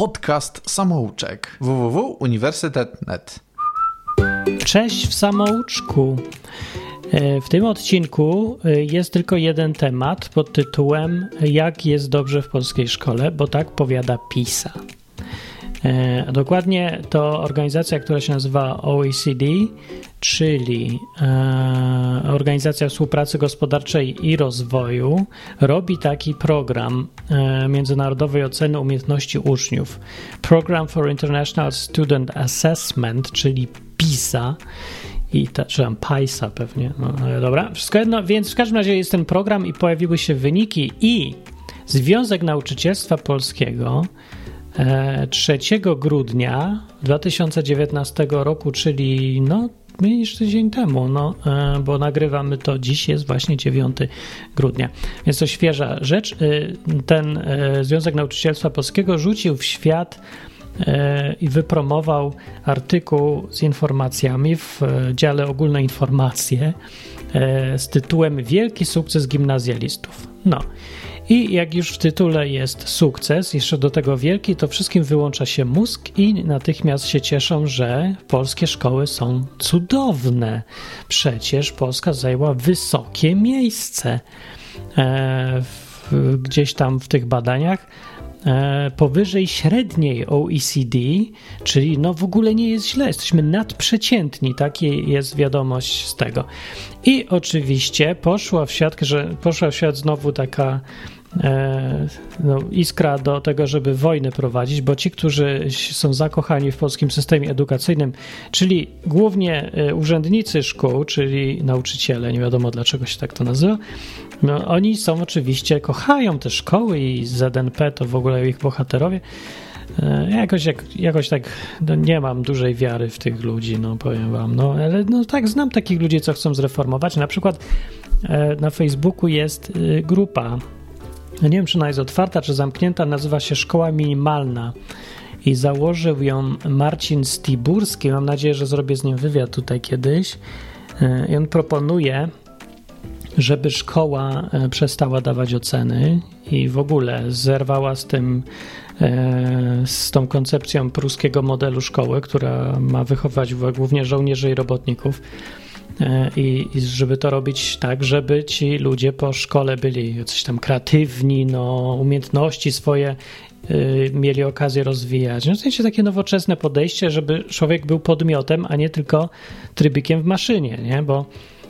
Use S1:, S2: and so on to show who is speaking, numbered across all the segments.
S1: podcast Samouczek www.uniwersytet.net.
S2: Cześć w samouczku. E, w tym odcinku e, jest tylko jeden temat pod tytułem Jak jest dobrze w polskiej szkole, bo tak powiada PISA. E, dokładnie to organizacja, która się nazywa OECD, czyli e, Organizacja Współpracy Gospodarczej i Rozwoju, robi taki program e, międzynarodowej oceny umiejętności uczniów. Program for International Student Assessment, czyli PISA. I ta, czy tam PISA pewnie. No, ale dobra, wszystko jedno, więc w każdym razie jest ten program i pojawiły się wyniki i Związek Nauczycielstwa Polskiego 3 grudnia 2019 roku, czyli no mniej niż tydzień temu, no, e, bo nagrywamy to dziś, jest właśnie 9 grudnia. Więc to świeża rzecz. E, ten e, Związek Nauczycielstwa Polskiego rzucił w świat i wypromował artykuł z informacjami w dziale ogólne informacje z tytułem Wielki sukces gimnazjalistów. No. I jak już w tytule jest sukces, jeszcze do tego wielki, to wszystkim wyłącza się mózg i natychmiast się cieszą, że polskie szkoły są cudowne. Przecież Polska zajęła wysokie miejsce e, w, gdzieś tam w tych badaniach e, powyżej średniej OECD, czyli no w ogóle nie jest źle, jesteśmy nadprzeciętni, taka jest wiadomość z tego. I oczywiście poszła w świat, że poszła w świat znowu taka no, iskra do tego, żeby wojny prowadzić, bo ci, którzy są zakochani w polskim systemie edukacyjnym, czyli głównie e, urzędnicy szkół, czyli nauczyciele, nie wiadomo dlaczego się tak to nazywa, no, oni są oczywiście, kochają te szkoły i ZNP to w ogóle ich bohaterowie. E, jakoś, jak, jakoś tak no nie mam dużej wiary w tych ludzi, no powiem wam, no ale no tak, znam takich ludzi, co chcą zreformować. Na przykład na Facebooku jest grupa no nie wiem, czy ona jest otwarta, czy zamknięta, nazywa się Szkoła Minimalna i założył ją Marcin Stiburski. Mam nadzieję, że zrobię z nim wywiad tutaj kiedyś. E, I on proponuje, żeby szkoła e, przestała dawać oceny i w ogóle zerwała z tym, e, z tą koncepcją pruskiego modelu szkoły, która ma wychować głównie żołnierzy i robotników i, i, żeby to robić tak, żeby ci ludzie po szkole byli coś tam kreatywni, no, umiejętności swoje y, mieli okazję rozwijać. No, w sensie takie nowoczesne podejście, żeby człowiek był podmiotem, a nie tylko trybikiem w maszynie, nie? Bo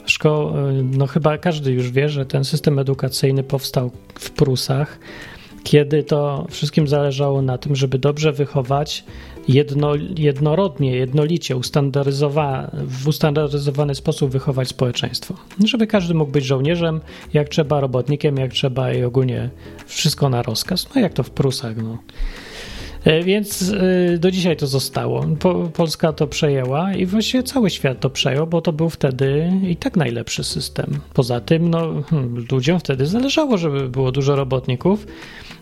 S2: szko- y, no chyba każdy już wie, że ten system edukacyjny powstał w Prusach, kiedy to wszystkim zależało na tym, żeby dobrze wychować jedno, jednorodnie, jednolicie, ustandaryzowa, w ustandaryzowany sposób wychować społeczeństwo. Żeby każdy mógł być żołnierzem, jak trzeba, robotnikiem, jak trzeba i ogólnie wszystko na rozkaz. No jak to w Prusach. No. E, więc e, do dzisiaj to zostało. Polska to przejęła i właściwie cały świat to przejął, bo to był wtedy i tak najlepszy system. Poza tym, no, hmm, ludziom wtedy zależało, żeby było dużo robotników,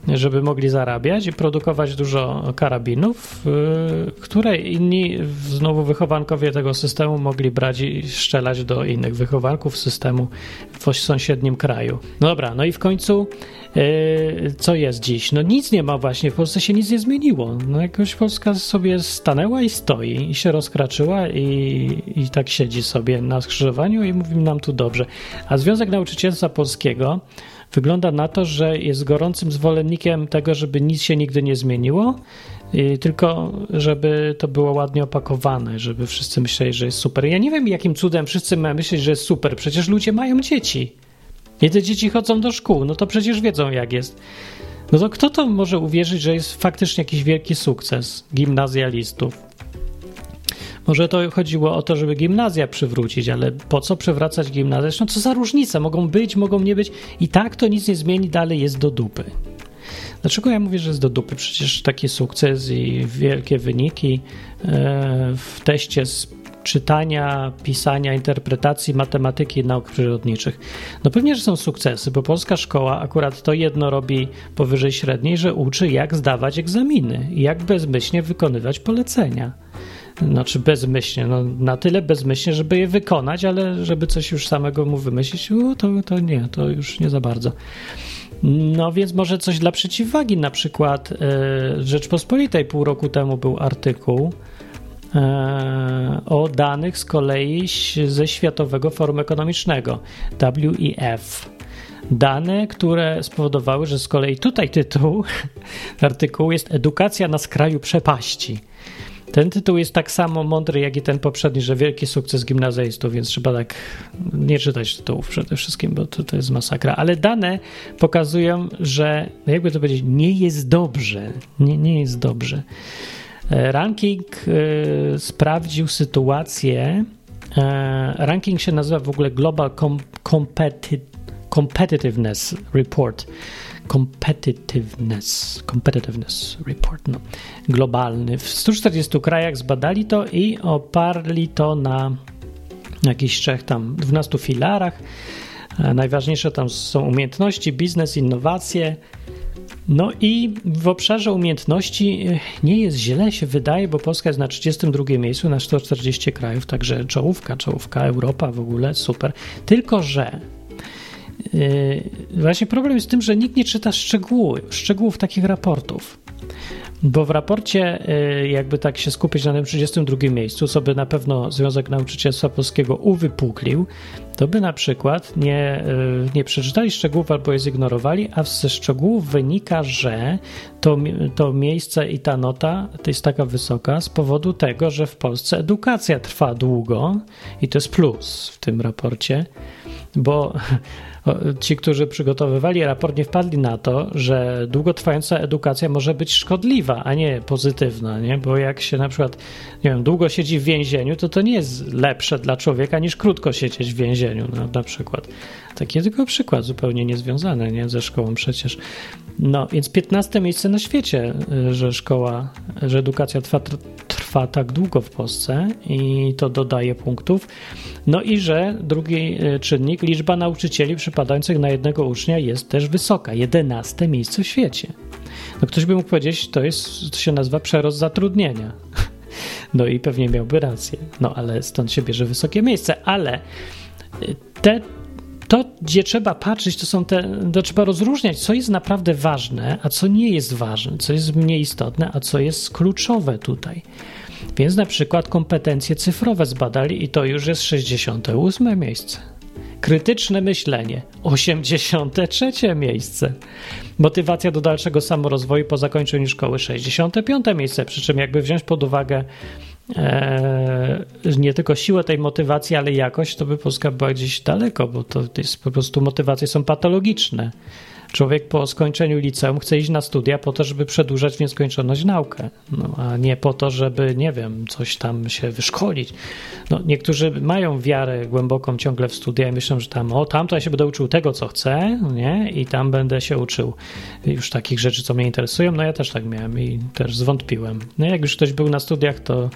S2: żeby mogli zarabiać i produkować dużo karabinów, e, które inni, znowu wychowankowie tego systemu, mogli brać i strzelać do innych wychowanków systemu w sąsiednim kraju. No dobra, no i w końcu co jest dziś? No nic nie ma właśnie, w Polsce się nic nie zmieniło. No jakoś Polska sobie stanęła i stoi i się rozkraczyła i, i tak siedzi sobie na skrzyżowaniu i mówi nam tu dobrze. A Związek Nauczycielstwa Polskiego wygląda na to, że jest gorącym zwolennikiem tego, żeby nic się nigdy nie zmieniło, tylko żeby to było ładnie opakowane, żeby wszyscy myśleli, że jest super. Ja nie wiem, jakim cudem wszyscy mają myśleć, że jest super. Przecież ludzie mają dzieci. I te dzieci chodzą do szkół, no to przecież wiedzą, jak jest. No to kto to może uwierzyć, że jest faktycznie jakiś wielki sukces gimnazjalistów? Może to chodziło o to, żeby gimnazja przywrócić, ale po co przywracać gimnazja? No co za różnica? Mogą być, mogą nie być. I tak to nic nie zmieni, dalej jest do dupy. Dlaczego ja mówię, że jest do dupy? Przecież taki sukces i wielkie wyniki e, w teście z czytania, pisania, interpretacji, matematyki i nauk przyrodniczych. No pewnie, że są sukcesy, bo polska szkoła akurat to jedno robi powyżej średniej, że uczy jak zdawać egzaminy i jak bezmyślnie wykonywać polecenia. Znaczy bezmyślnie, no na tyle bezmyślnie, żeby je wykonać, ale żeby coś już samego mu wymyślić, to, to nie, to już nie za bardzo. No więc może coś dla przeciwwagi, na przykład w Rzeczpospolitej pół roku temu był artykuł o danych z kolei ze Światowego Forum Ekonomicznego WEF dane, które spowodowały, że z kolei tutaj tytuł artykułu jest Edukacja na skraju przepaści. Ten tytuł jest tak samo mądry, jak i ten poprzedni, że wielki sukces gimnazjalistów, więc trzeba tak nie czytać tytułów przede wszystkim, bo to, to jest masakra. Ale dane pokazują, że no jakby to powiedzieć, nie jest dobrze. Nie, nie jest dobrze. E, ranking y, sprawdził sytuację. E, ranking się nazywa w ogóle Global Com Competitive Competitiveness Report. Competitiveness, competitiveness Report, no, globalny. W 140 krajach zbadali to i oparli to na jakichś trzech tam, 12 filarach. Najważniejsze tam są umiejętności, biznes, innowacje. No i w obszarze umiejętności e, nie jest źle, się wydaje, bo Polska jest na 32 miejscu na 140 krajów, także czołówka, czołówka, Europa w ogóle, super. Tylko, że właśnie problem jest w tym, że nikt nie czyta szczegóły, szczegółów takich raportów. Bo w raporcie, yy, jakby tak się skupić na tym 32 miejscu, co by na pewno Związek Nauczycielstwa Polskiego uwypuklił, to by na przykład nie, yy, nie przeczytali szczegółów albo je zignorowali, a ze szczegółów wynika, że to, to miejsce i ta nota to jest taka wysoka z powodu tego, że w Polsce edukacja trwa długo i to jest plus w tym raporcie, bo ci, którzy przygotowywali raport, nie wpadli na to, że długotrwająca edukacja może być szkodliwa, a nie pozytywna, nie? Bo jak się na przykład, nie wiem, długo siedzi w więzieniu, to to nie jest lepsze dla człowieka niż krótko siedzieć w więzieniu, no, na przykład. Taki tylko przykład, zupełnie niezwiązany, nie? Ze szkołą przecież. No, więc 15 miejsce na świecie, że szkoła, że edukacja trwa, trwa tak długo w Polsce i to dodaje punktów. No i że drugi e, czynnik, liczba nauczycieli przypadających na jednego ucznia jest też wysoka, 11 miejsce w świecie. No ktoś by mógł powiedzieć, to jest, to się nazywa przerost zatrudnienia. No i pewnie miałby rację. No ale stąd się bierze wysokie miejsce, ale e, te to, gdzie trzeba patrzeć, to są te, to trzeba rozróżniać, co jest naprawdę ważne, a co nie jest ważne, co jest mniej istotne, a co jest kluczowe tutaj. Więc na przykład kompetencje cyfrowe zbadali i to już jest 68 miejsce. Krytyczne myślenie 83 miejsce. Motywacja do dalszego samorozwoju po zakończeniu szkoły 65 miejsce. Przy czym, jakby wziąć pod uwagę e, nie tylko siłę tej motywacji, ale jakość, to by Polska była gdzieś daleko, bo to jest po prostu motywacje są patologiczne. Człowiek po skończeniu liceum chce iść na studia po to, żeby przedłużać w nieskończoność naukę, no, a nie po to, żeby, nie wiem, coś tam się wyszkolić. No, niektórzy mają wiarę głęboką ciągle w studia i myślą, że tam, o, tam to ja się będę uczył tego, co chcę, nie? I tam będę się uczył już takich rzeczy, co mnie interesują. No ja też tak miałem i też zwątpiłem. No jak już ktoś był na studiach, to,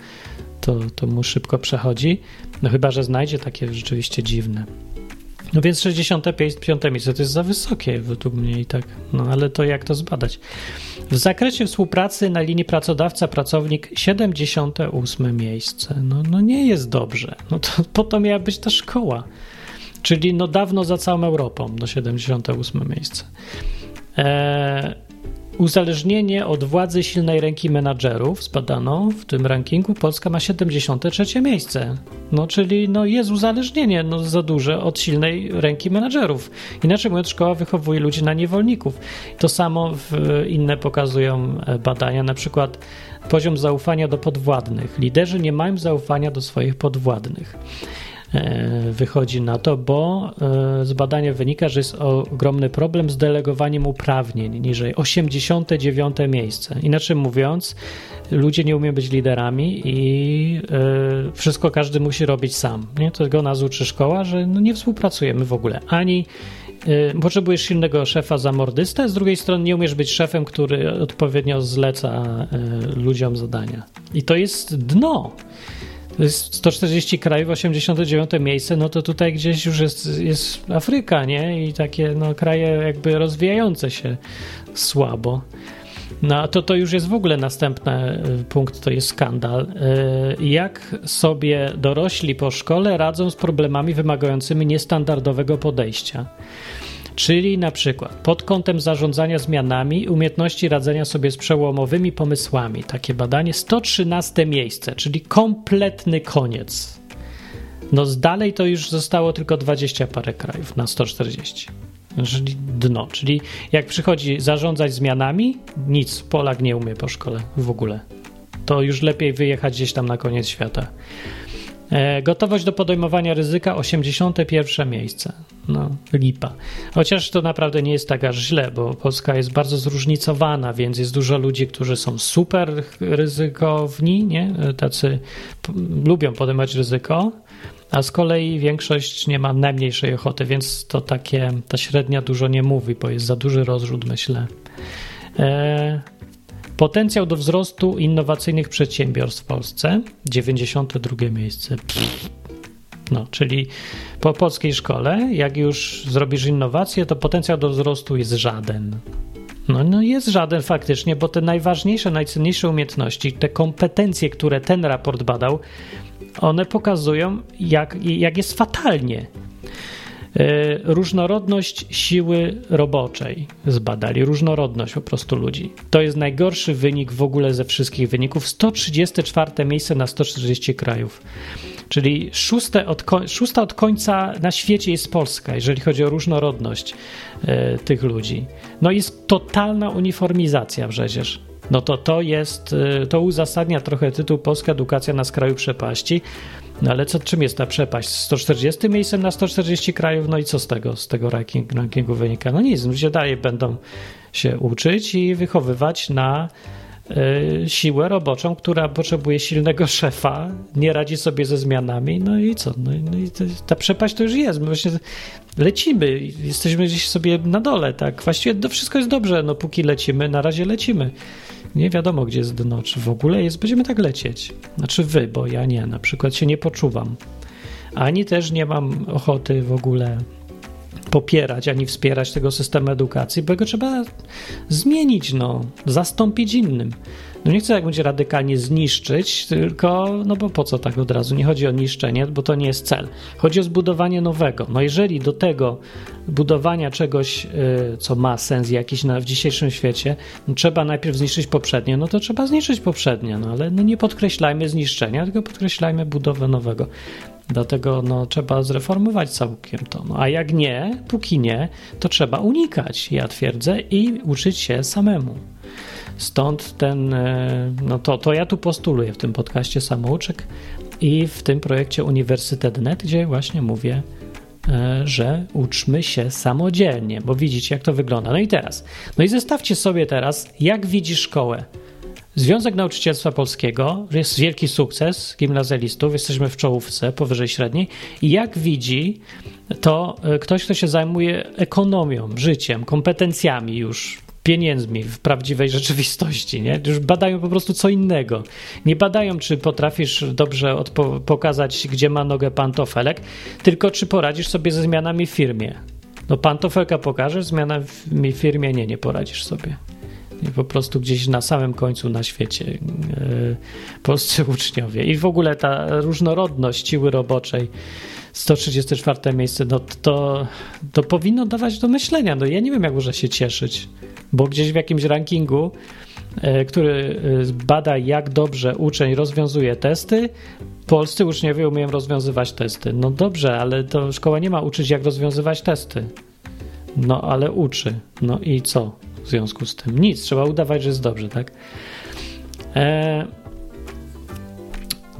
S2: to, to mu szybko przechodzi, no chyba, że znajdzie takie rzeczywiście dziwne. No więc 65 miejsce to jest za wysokie według mnie i tak. No ale to jak to zbadać? W zakresie współpracy na linii pracodawca-pracownik 78 miejsce. No, no nie jest dobrze. No to po to miała być ta szkoła. Czyli no dawno za całą Europą, no 78 miejsce. Eee, Uzależnienie od władzy silnej ręki menadżerów zbadano w tym rankingu. Polska ma 73 miejsce. No, czyli no, jest uzależnienie no, za duże od silnej ręki menadżerów. Inaczej mówiąc, szkoła wychowuje ludzi na niewolników. To samo inne pokazują e, badania, na przykład poziom zaufania do podwładnych. Liderzy nie mają zaufania do swoich podwładnych. E, wychodzi na to, bo e, z badania wynika, że jest ogromny problem z delegowaniem uprawnień, niżej 89 miejsce. Inaczej mówiąc, ludzie nie umieją być liderami i e, wszystko każdy musi robić sam. Nie? Tego nas uczy szkoła, że no nie współpracujemy w ogóle. Ani potrzebujesz silnego szefa za mordystę, z drugiej strony nie umiesz być szefem, który odpowiednio zleca ludziom zadania. I to jest dno. To jest 140 krajów, 89 miejsce, no to tutaj gdzieś już jest, jest Afryka, nie? I takie no, kraje jakby rozwijające się słabo. No to, to już jest w ogóle następny y, punkt, to jest skandal. Y, jak sobie dorośli po szkole radzą z problemami wymagającymi niestandardowego podejścia? Czyli na przykład pod kątem zarządzania zmianami, umiejętności radzenia sobie z przełomowymi pomysłami. Takie badanie 113 miejsce, czyli kompletny koniec. No z dalej to już zostało tylko 20 parę krajów na 140. Czyli dno. Czyli jak przychodzi zarządzać zmianami, nic Polak nie umie po szkole w ogóle. To już lepiej wyjechać gdzieś tam na koniec świata. E, gotowość do podejmowania ryzyka 81 miejsce. No, lipa. Chociaż to naprawdę nie jest tak aż źle, bo Polska jest bardzo zróżnicowana, więc jest dużo ludzi, którzy są super ryzykowni, nie? Tacy lubią podejmować ryzyko, a z kolei większość nie ma najmniejszej ochoty, więc to takie, ta średnia dużo nie mówi, bo jest za duży rozrzut, myślę. E, potencjał do wzrostu innowacyjnych przedsiębiorstw w Polsce 92 miejsce. No, czyli po polskiej szkole, jak już zrobisz innowację, to potencjał do wzrostu jest żaden. No, no jest żaden faktycznie, bo te najważniejsze, najcenniejsze umiejętności, te kompetencje, które ten raport badał, one pokazują, jak, jak jest fatalnie. E, różnorodność siły roboczej zbadali, różnorodność po prostu ludzi. To jest najgorszy wynik w ogóle ze wszystkich wyników. 134 miejsce na 140 krajów. Czyli szóste od, szósta od końca na świecie jest Polska, jeżeli chodzi o różnorodność e, tych ludzi. No jest totalna uniformizacja przecież. No to to jest, e, to uzasadnia trochę tytuł Polska edukacja na skraju przepaści, no ale co, czym jest ta przepaść? 140 miejscem na 140 krajów, no i co z tego, z tego ranking, rankingu wynika? No nic, ludzie dalej będą się uczyć i wychowywać na y, siłę roboczą, która potrzebuje silnego szefa, nie radzi sobie ze zmianami, no i co? No, no i to, ta przepaść to już jest. My właśnie lecimy, jesteśmy gdzieś sobie na dole, tak? Właściwie to wszystko jest dobrze, no póki lecimy, na razie lecimy nie wiadomo, gdzie jest dno, czy w ogóle jest, będziemy tak lecieć. Znaczy wy, bo ja nie, na przykład się nie poczuwam. Ani też nie mam ochoty w ogóle popierać ani wspierać tego systemu edukacji, bo go trzeba zmienić, no, zastąpić innym. No nie chcę jak będzie radykalnie zniszczyć, tylko, no bo po co tak od razu? Nie chodzi o niszczenie, bo to nie jest cel. Chodzi o zbudowanie nowego. No jeżeli do tego budowania czegoś, y, co ma sens jakiś na, w dzisiejszym świecie, no trzeba najpierw zniszczyć poprzednie, no to trzeba zniszczyć poprzednie, no ale no nie podkreślajmy zniszczenia, tylko podkreślajmy budowę nowego. Dlatego no, trzeba zreformować całkiem to. No, a jak nie, póki nie, to trzeba unikać, ja twierdzę, i uczyć się samemu. Stąd ten, e, no to, to ja tu postuluję w tym podcaście Samouczek i w tym projekcie Uniwersytet.net, gdzie właśnie mówię, e, że uczmy się samodzielnie, bo widzicie, jak to wygląda. No i teraz, no i zestawcie sobie teraz, jak widzi szkołę. Związek Nauczycielstwa Polskiego jest wielki sukces gimnazjalistów, jesteśmy w czołówce powyżej średniej. I jak widzi to e, ktoś, kto się zajmuje ekonomią, życiem, kompetencjami już pieniędzmi w prawdziwej rzeczywistości, nie? Już badają po prostu co innego. Nie badają, czy potrafisz dobrze pokazać, gdzie ma nogę pantofelek, tylko czy poradzisz sobie ze zmianami w firmie. No pantofelka pokażesz, zmiana w firmie nie, nie poradzisz sobie. Po prostu gdzieś na samym końcu na świecie yy, polscy uczniowie. I w ogóle ta różnorodność siły roboczej 134 miejsce, no to, to powinno dawać do myślenia. No ja nie wiem, jak można się cieszyć bo gdzieś w jakimś rankingu, e, który e, bada, jak dobrze uczeń rozwiązuje testy, polscy uczniowie umieją rozwiązywać testy. No dobrze, ale to szkoła nie ma uczyć, jak rozwiązywać testy. No ale uczy. No i co w związku z tym? Nic, trzeba udawać, że jest dobrze, tak? E,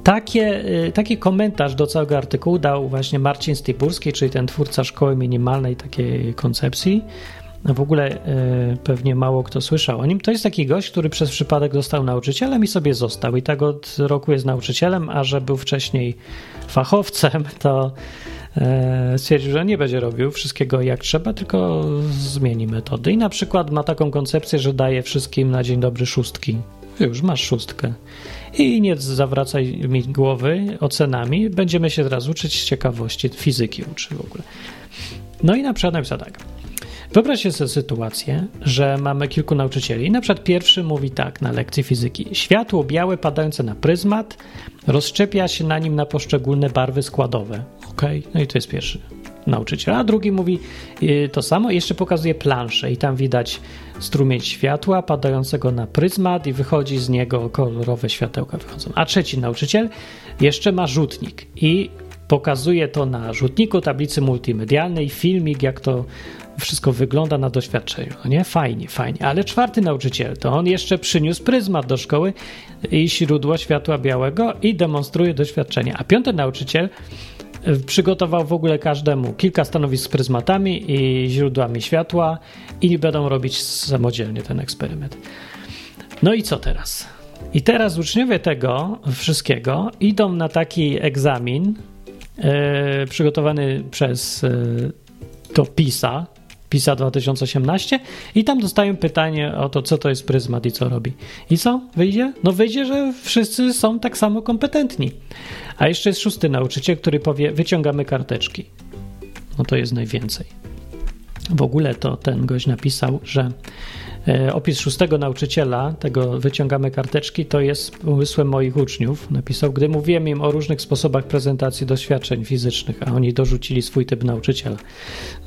S2: takie, e, taki komentarz do całego artykułu dał właśnie Marcin Styburski, czyli ten twórca szkoły minimalnej takiej koncepcji w ogóle e, pewnie mało kto słyszał o nim. To jest taki gość, który przez przypadek został nauczycielem i sobie został. I tak od roku jest nauczycielem, a że był wcześniej fachowcem, to stwierdził, że nie będzie robił wszystkiego jak trzeba, tylko zmieni metody. I na przykład ma taką koncepcję, że daje wszystkim na dzień dobry szóstki. Już masz szóstkę. I nie zawracaj mi głowy ocenami. Będziemy się teraz uczyć z ciekawości. Fizyki uczy w ogóle. No i na przykład napisał tak. Wyobraźcie sobie sytuację, że mamy kilku nauczycieli. Na przykład pierwszy mówi tak na lekcji fizyki. Światło białe padające na pryzmat rozszczepia się na nim na poszczególne barwy składowe. Ok, no i to jest pierwszy. nauczyciel, a drugi mówi y, to samo jeszcze pokazuje planszę i tam widać strumień światła padającego na pryzmat i wychodzi z niego kolorowe światełka wychodzą. A trzeci nauczyciel jeszcze ma rzutnik i pokazuje to na rzutniku tablicy multimedialnej, filmik, jak to wszystko wygląda na doświadczeniu. No nie? Fajnie, fajnie. Ale czwarty nauczyciel, to on jeszcze przyniósł pryzmat do szkoły i źródło światła białego i demonstruje doświadczenie. A piąty nauczyciel y, przygotował w ogóle każdemu kilka stanowisk z pryzmatami i źródłami światła i będą robić samodzielnie ten eksperyment. No i co teraz? I teraz uczniowie tego wszystkiego idą na taki egzamin e, przygotowany przez e, to PISA, PISA 2018 i tam dostają pytanie o to, co to jest pryzmat i co robi. I co? Wyjdzie? No wyjdzie, że wszyscy są tak samo kompetentni. A jeszcze jest szósty nauczyciel, który powie, wyciągamy karteczki. No to jest najwięcej. W ogóle to ten gość napisał, że E, opis szóstego nauczyciela, tego wyciągamy karteczki, to jest pomysłem moich uczniów. Napisał, gdy mówiłem im o różnych sposobach prezentacji doświadczeń fizycznych, a oni dorzucili swój typ nauczyciela.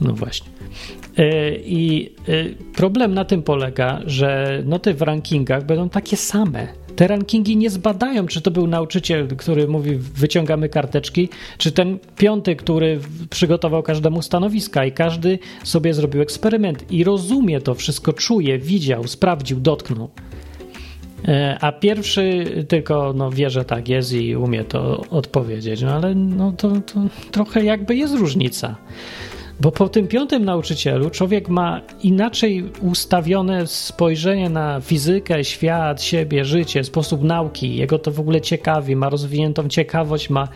S2: No właśnie. E, I e, problem na tym polega, że noty w rankingach będą takie same te rankingi nie zbadają, czy to był nauczyciel, który mówi, wyciągamy karteczki, czy ten piąty, który przygotował każdemu stanowiska i każdy sobie zrobił eksperyment i rozumie to wszystko, czuje, widział, sprawdził, dotknął. E, a pierwszy tylko no, wie, że tak jest i umie to odpowiedzieć, no ale no, to, to trochę jakby jest różnica. Bo po tym piątym nauczycielu człowiek ma inaczej ustawione spojrzenie na fizykę, świat, siebie, życie, sposób nauki. Jego to w ogóle ciekawi, ma rozwiniętą ciekawość, ma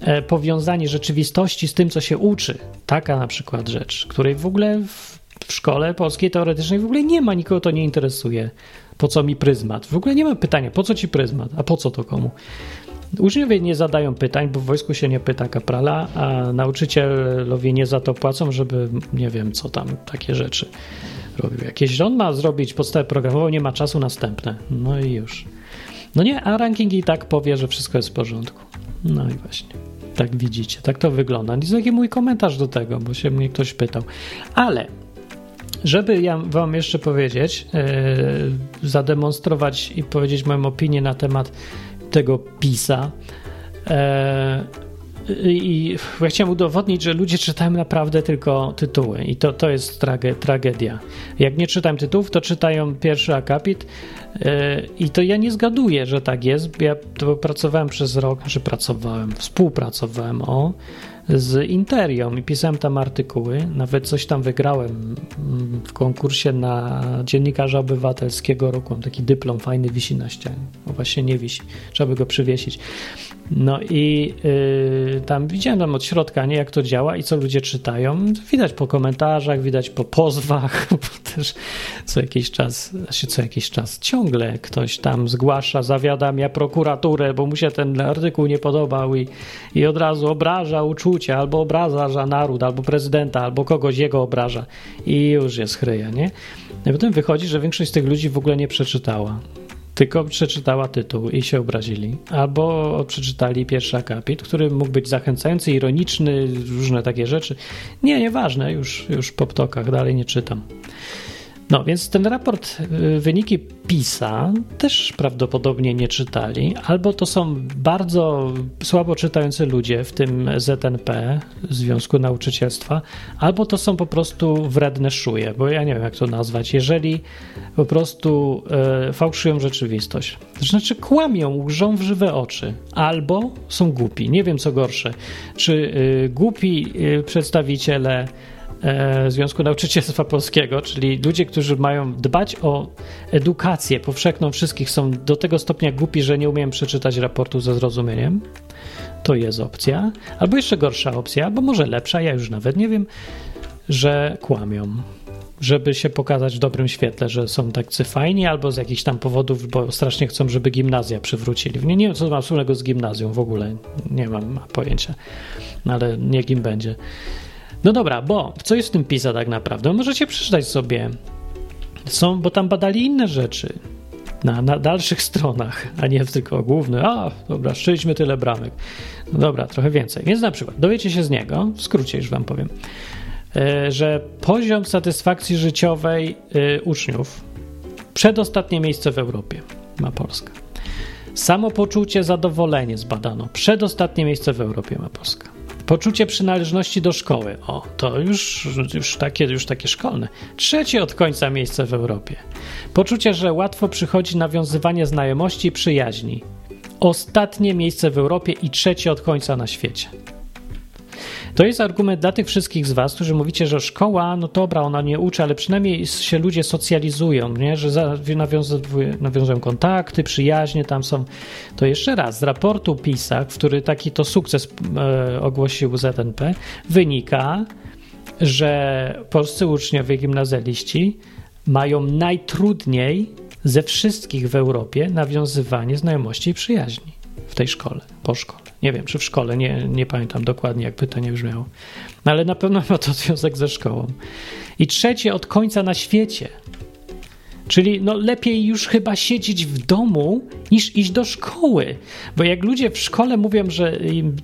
S2: e, powiązanie rzeczywistości z tym, co się uczy. Taka na przykład rzecz, której w ogóle w, szkole polskiej teoretycznej w ogóle nie ma, nikogo to nie interesuje. Po co mi pryzmat? W ogóle nie ma pytania, po co ci pryzmat, a po co to komu? Uczniowie nie zadają pytań, bo w wojsku się nie pyta kaprala, a nauczycielowie nie za to płacą, żeby nie wiem co tam, takie rzeczy robił. Jakieś on ma zrobić podstawę programową, nie ma czasu następne. No i już. No nie, a ranking i tak powie, że wszystko jest w porządku. No i właśnie. Tak widzicie, tak to wygląda. I taki mój komentarz do tego, bo się mnie ktoś pytał. Ale żeby ja wam jeszcze powiedzieć, yy, zademonstrować i powiedzieć moją opinię na temat tego PiSa. E, I ja chciałem udowodnić, że ludzie czytają naprawdę tylko tytuły i to, to jest trage, tragedia. Jak nie czytam tytułów, to czytają pierwszy akapit e, i to ja nie zgaduję, że tak jest. Ja pracowałem przez rok, że pracowałem, współpracowałem o z Interią i pisałem tam artykuły. Nawet coś tam wygrałem mm, w konkursie na dziennikarza obywatelskiego roku. Mam taki dyplom fajny, wisi na ścianie. O, właśnie nie wisi, trzeba by go przywiesić. No i yy, tam widziałem tam od środka, nie jak to działa i co ludzie czytają. Widać po komentarzach, widać po pozwach, bo też co jakiś czas, znaczy co jakiś czas ciągle ktoś tam zgłasza, zawiadamia prokuraturę, bo mu się ten artykuł nie podobał i, i od razu obraża albo obraża naród, albo prezydenta, albo kogoś jego obraża i już jest chryja, nie? I potem wychodzi, że większość z tych ludzi w ogóle nie przeczytała tylko przeczytała tytuł i się obrazili. Albo przeczytali pierwszy akapit, który mógł być zachęcający, ironiczny, różne takie rzeczy. Nie, nieważne, już, już po ptokach dalej nie czytam. No więc ten raport, y, wyniki PISA też prawdopodobnie nie czytali, albo to są bardzo słabo czytający ludzie, w tym ZNP, Związku Nauczycielstwa, albo to są po prostu wredne szuje, bo ja nie wiem jak to nazwać. Jeżeli po prostu e, fałszują rzeczywistość, to znaczy kłamią, łżą w żywe oczy, albo są głupi. Nie wiem co gorsze. Czy y, głupi y, przedstawiciele Związku Nauczycielstwa Polskiego, czyli ludzie, którzy mają dbać o edukację powszechną wszystkich, są do tego stopnia głupi, że nie umieją przeczytać raportu ze zrozumieniem. To jest opcja. Albo jeszcze gorsza opcja, albo może lepsza, ja już nawet nie wiem, że kłamią. Żeby się pokazać w dobrym świetle, że są tacy fajni, albo z jakichś tam powodów, bo strasznie chcą, żeby gimnazja przywrócili. Nie, nie wiem, co ma wspólnego z gimnazją w ogóle. Nie mam pojęcia, ale niech im będzie. No dobra, bo co jest w tym PISA tak naprawdę? Możecie przeczytać sobie. Są, bo tam badali inne rzeczy. na, na dalszych stronach, a nie tylko główny. A, dobra, szczęliśmy tyle bramek. No dobra, trochę więcej. Więc na przykład dowiecie się z niego, w skrócie już wam powiem, e, że poziom satysfakcji życiowej e, uczniów przedostatnie miejsce w Europie ma Polska. Samopoczucie, zadowolenie zbadano. Przedostatnie miejsce w Europie ma Polska. Poczucie przynależności do szkoły. O, to już, już, takie, już takie szkolne. Trzecie od końca miejsce w Europie. Poczucie, że łatwo przychodzi nawiązywanie znajomości i przyjaźni. Ostatnie miejsce w Europie i trzecie od końca na świecie. To jest argument dla tych wszystkich z Was, którzy mówicie, że szkoła, no dobra, ona nie uczy, ale przynajmniej się ludzie socjalizują, nie? że nawiązują, kontakty, przyjaźnie tam są. To jeszcze raz, z raportu PISA, który taki to sukces e, ogłosił ZNP, wynika, że polscy uczniowie gimnazjaliści mają najtrudniej ze wszystkich w Europie nawiązywanie znajomości i przyjaźni w tej szkole, po szkole. Nie wiem, czy w szkole, nie, nie pamiętam dokładnie, jak pytanie brzmiało. No ale na pewno ma to związek ze szkołą. I trzecie, od końca na świecie. Czyli no lepiej już chyba siedzieć w domu niż iść do szkoły. Bo jak ludzie w szkole mówią, że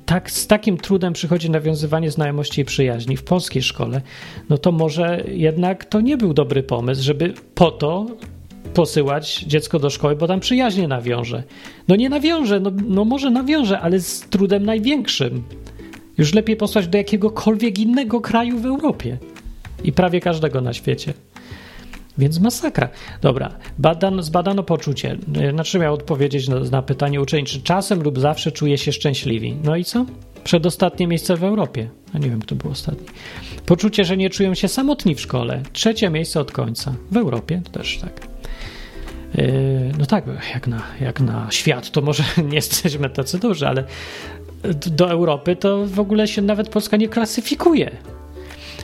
S2: tak, z takim trudem przychodzi nawiązywanie znajomości i przyjaźni w polskiej szkole, no to może jednak to nie był dobry pomysł, żeby po to posyłać dziecko do szkoły, bo tam przyjaźnie nawiąże. No nie nawiąże, no, no może nawiąże, ale z trudem największym. Już lepiej posłać do jakiegokolwiek innego kraju w Europie i prawie każdego na świecie. Więc masakra. Dobra, badano, zbadano poczucie. Znaczy miał odpowiedzieć na, na pytanie uczeń, czy czasem lub zawsze czuje się szczęśliwi. No i co? Przedostatnie miejsce w Europie. A nie wiem, kto był ostatni. Poczucie, że nie czują się samotni w szkole. Trzecie miejsce od końca. W Europie też tak. Yy, no tak, jak na, jak na świat, to może nie jesteśmy tacy duży, ale do Europy to w ogóle się nawet Polska nie klasyfikuje.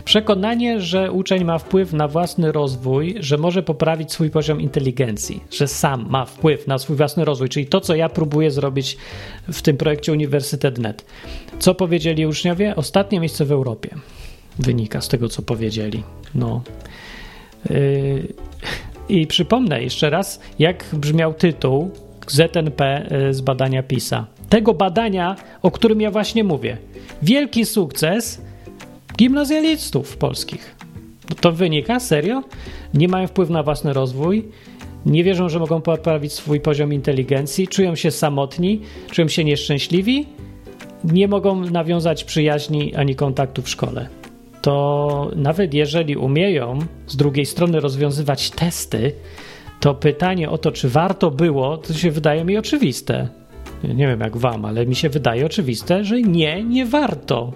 S2: Przekonanie, że uczeń ma wpływ na własny rozwój, że może poprawić swój poziom inteligencji, że sam ma wpływ na swój własny rozwój, czyli to, co ja próbuję zrobić w tym projekcie Uniwersytet.net. Co powiedzieli uczniowie? Ostatnie miejsce w Europie. Wynika z tego, co powiedzieli. No. Yy i przypomnę jeszcze raz, jak brzmiał tytuł ZNP e, z badania PISA. Tego badania, o którym ja właśnie mówię. Wielki sukces gimnazjalistów polskich. To wynika? Serio? Nie mają wpływu na własny rozwój, nie wierzą, że mogą poprawić swój poziom inteligencji, czują się samotni, czują się nieszczęśliwi, nie mogą nawiązać przyjaźni ani kontaktu w szkole to nawet jeżeli umieją z drugiej strony rozwiązywać testy, to pytanie o to, czy warto było, to się wydaje mi oczywiste. Nie wiem jak wam, ale mi się wydaje oczywiste, że nie, nie warto.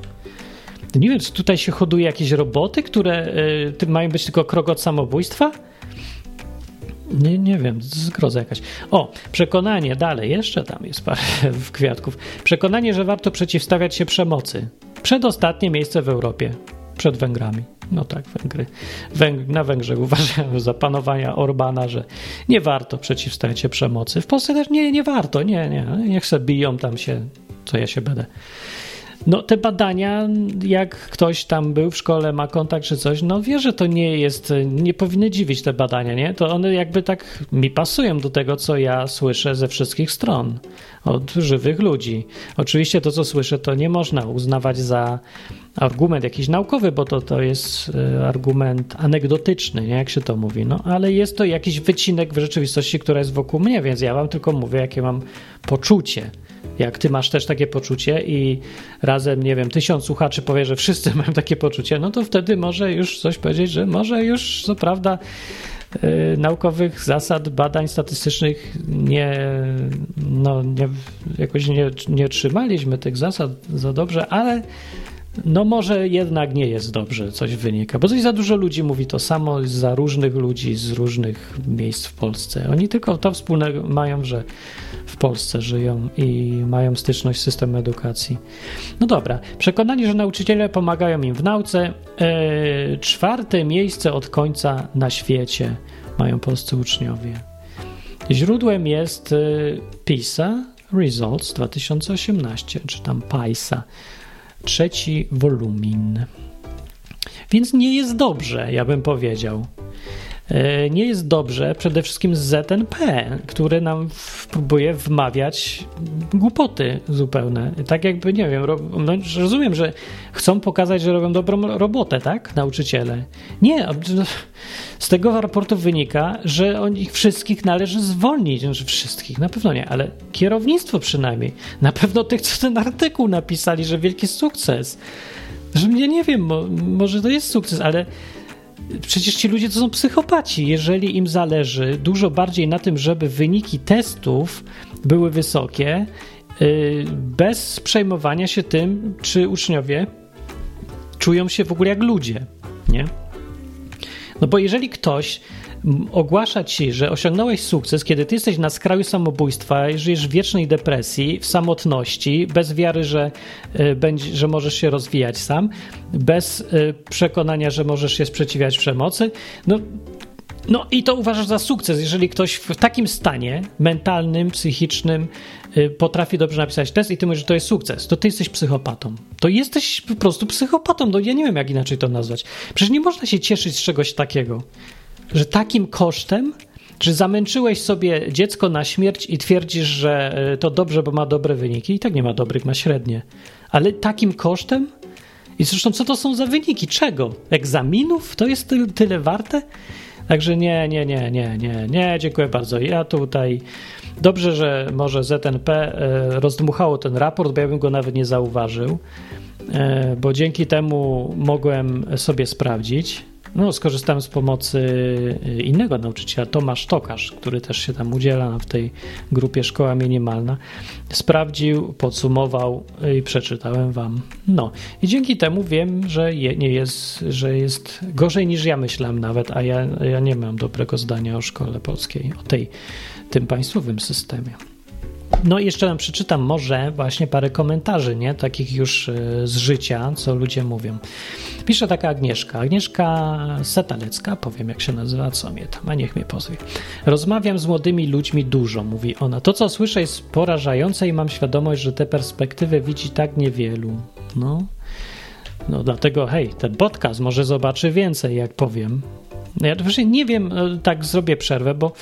S2: Nie wiem, czy tutaj się hoduje jakieś roboty, które y, mają być tylko krok od samobójstwa? Nie, nie wiem, zgroza jakaś. O, przekonanie, dalej, jeszcze tam jest parę kwiatków. Przekonanie, że warto przeciwstawiać się przemocy. Przedostatnie miejsce w Europie przed Węgrami. No tak, Węgry. Węg na Węgrzech uważają za panowania Orbana, że nie warto przeciwstawiać się przemocy. W Polsce też nie, nie warto, nie, nie. Niech se biją tam się, co ja się będę. No te badania, jak ktoś tam był w szkole, ma kontakt czy coś, no wie, że to nie jest, nie powinny dziwić te badania, nie? To one jakby tak mi pasują do tego, co ja słyszę ze wszystkich stron, od żywych ludzi. Oczywiście to, co słyszę, to nie można uznawać za argument jakiś naukowy, bo to, to jest e, argument anegdotyczny, nie? jak się to mówi, no ale jest to jakiś wycinek w rzeczywistości, która jest wokół mnie, więc ja wam tylko mówię, jakie mam poczucie. Jak ty masz też takie poczucie i razem, nie wiem, tysiąc słuchaczy powie, że wszyscy mają takie poczucie, no to wtedy może już coś powiedzieć, że może już co prawda naukowych zasad badań statystycznych nie, no, nie, jakoś nie, nie trzymaliśmy tych zasad za dobrze, ale no może jednak nie jest dobrze, coś wynika, bo coś za dużo ludzi mówi to samo za różnych ludzi z różnych miejsc w Polsce. Oni tylko to wspólnego mają, że w Polsce żyją i mają styczność z systemem edukacji. No dobra, przekonani, że nauczyciele pomagają im w nauce. E, czwarte miejsce od końca na świecie mają polscy uczniowie. Źródłem jest e, PISA Results 2018, czy tam PISA, trzeci wolumin. Więc nie jest dobrze, ja bym powiedział. E, nie jest dobrze przede wszystkim z ZNP, który nam próbuje wmawiać głupoty zupełne. Tak jakby, nie wiem, no, rozumiem, że chcą pokazać, że robią dobrą robotę, tak? Nauczyciele. Nie, z tego raportu wynika, że on ich wszystkich należy zwolnić. Znaczy wszystkich, na pewno nie, ale kierownictwo przynajmniej. Na pewno tych, co ten artykuł napisali, że wielki sukces. Że ja nie wiem, może to jest sukces, ale przecież ci ludzie to są psychopaci. Jeżeli im zależy dużo bardziej na tym, żeby wyniki testów były wysokie, y, bez przejmowania się tym, czy uczniowie czują się w ogóle jak ludzie, nie? No bo jeżeli ktoś ogłasza ci, że osiągnąłeś sukces, kiedy ty jesteś na skraju samobójstwa, żyjesz w wiecznej depresji, w samotności, bez wiary, że, y, będzie, że możesz się rozwijać sam, bez y, przekonania, że możesz się sprzeciwiać przemocy, no no i to uważasz za sukces, jeżeli ktoś w takim stanie mentalnym, psychicznym y, potrafi dobrze napisać test i ty mówisz, że to jest sukces, to ty jesteś psychopatą. To jesteś po prostu psychopatą, no ja nie wiem jak inaczej to nazwać. Przecież nie można się cieszyć z czegoś takiego że takim kosztem, czy zamęczyłeś sobie dziecko na śmierć i twierdzisz, że e, to dobrze, bo ma dobre wyniki? I tak nie ma dobrych, ma średnie. Ale takim kosztem? I zresztą, co to są za wyniki? Czego? Egzaminów? To jest tyle warte? Także nie, nie, nie, nie, nie, nie, dziękuję bardzo. Ja tutaj. Dobrze, że może ZNP e, rozdmuchało ten raport, bo ja bym go nawet nie zauważył, e, bo dzięki temu mogłem sobie sprawdzić. No, skorzystałem z pomocy y, innego nauczyciela, Tomasz Tokarz, który też się tam udziela w tej grupie Szkoła Minimalna. Sprawdził, podsumował i przeczytałem wam. No, i dzięki temu wiem, że je, nie jest, że jest gorzej niż ja myślałem nawet, a ja, ja nie mam dobrego zdania o szkole polskiej, o tej, tym państwowym systemie. No i jeszcze nam przeczytam może właśnie parę komentarzy, nie? Takich już e, z życia, co ludzie mówią. Pisze taka Agnieszka. Agnieszka Setalecka, powiem jak się nazywa, co mnie tam, a niech mnie pozwie. Rozmawiam z młodymi ludźmi dużo, mówi ona. To, co słyszę jest porażające i mam świadomość, że te perspektywy widzi tak niewielu. No, no dlatego hej, ten podcast może zobaczy więcej, jak powiem. Ja właśnie nie wiem, e, tak zrobię przerwę, bo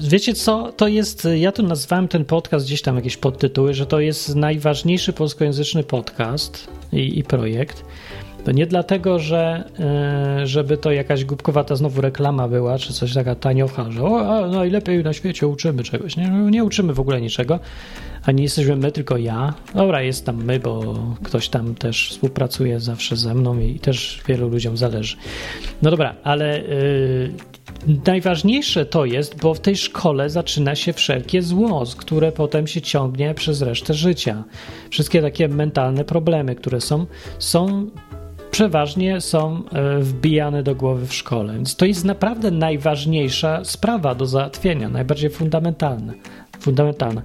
S2: wiecie co, to jest, ja tu nazwałem ten podcast gdzieś tam jakieś podtytuły, że to jest najważniejszy polskojęzyczny podcast i, i projekt. To nie dlatego, że e, żeby to jakaś głupkowata znowu reklama była, czy coś taka taniocha, że o, najlepiej na świecie uczymy czegoś. Nie, nie uczymy w ogóle niczego, a nie jesteśmy my, tylko ja. Dobra, jest tam my, bo ktoś tam też współpracuje zawsze ze mną i też wielu ludziom zależy. No dobra, ale yy, najważniejsze to jest, bo w tej szkole zaczyna się wszelkie zło, które potem się ciągnie przez resztę życia. Wszystkie takie mentalne problemy, które są, są przeważnie są e, wbijane do głowy w szkole. Więc to jest naprawdę najważniejsza sprawa do załatwienia, najbardziej fundamentalna. fundamentalna.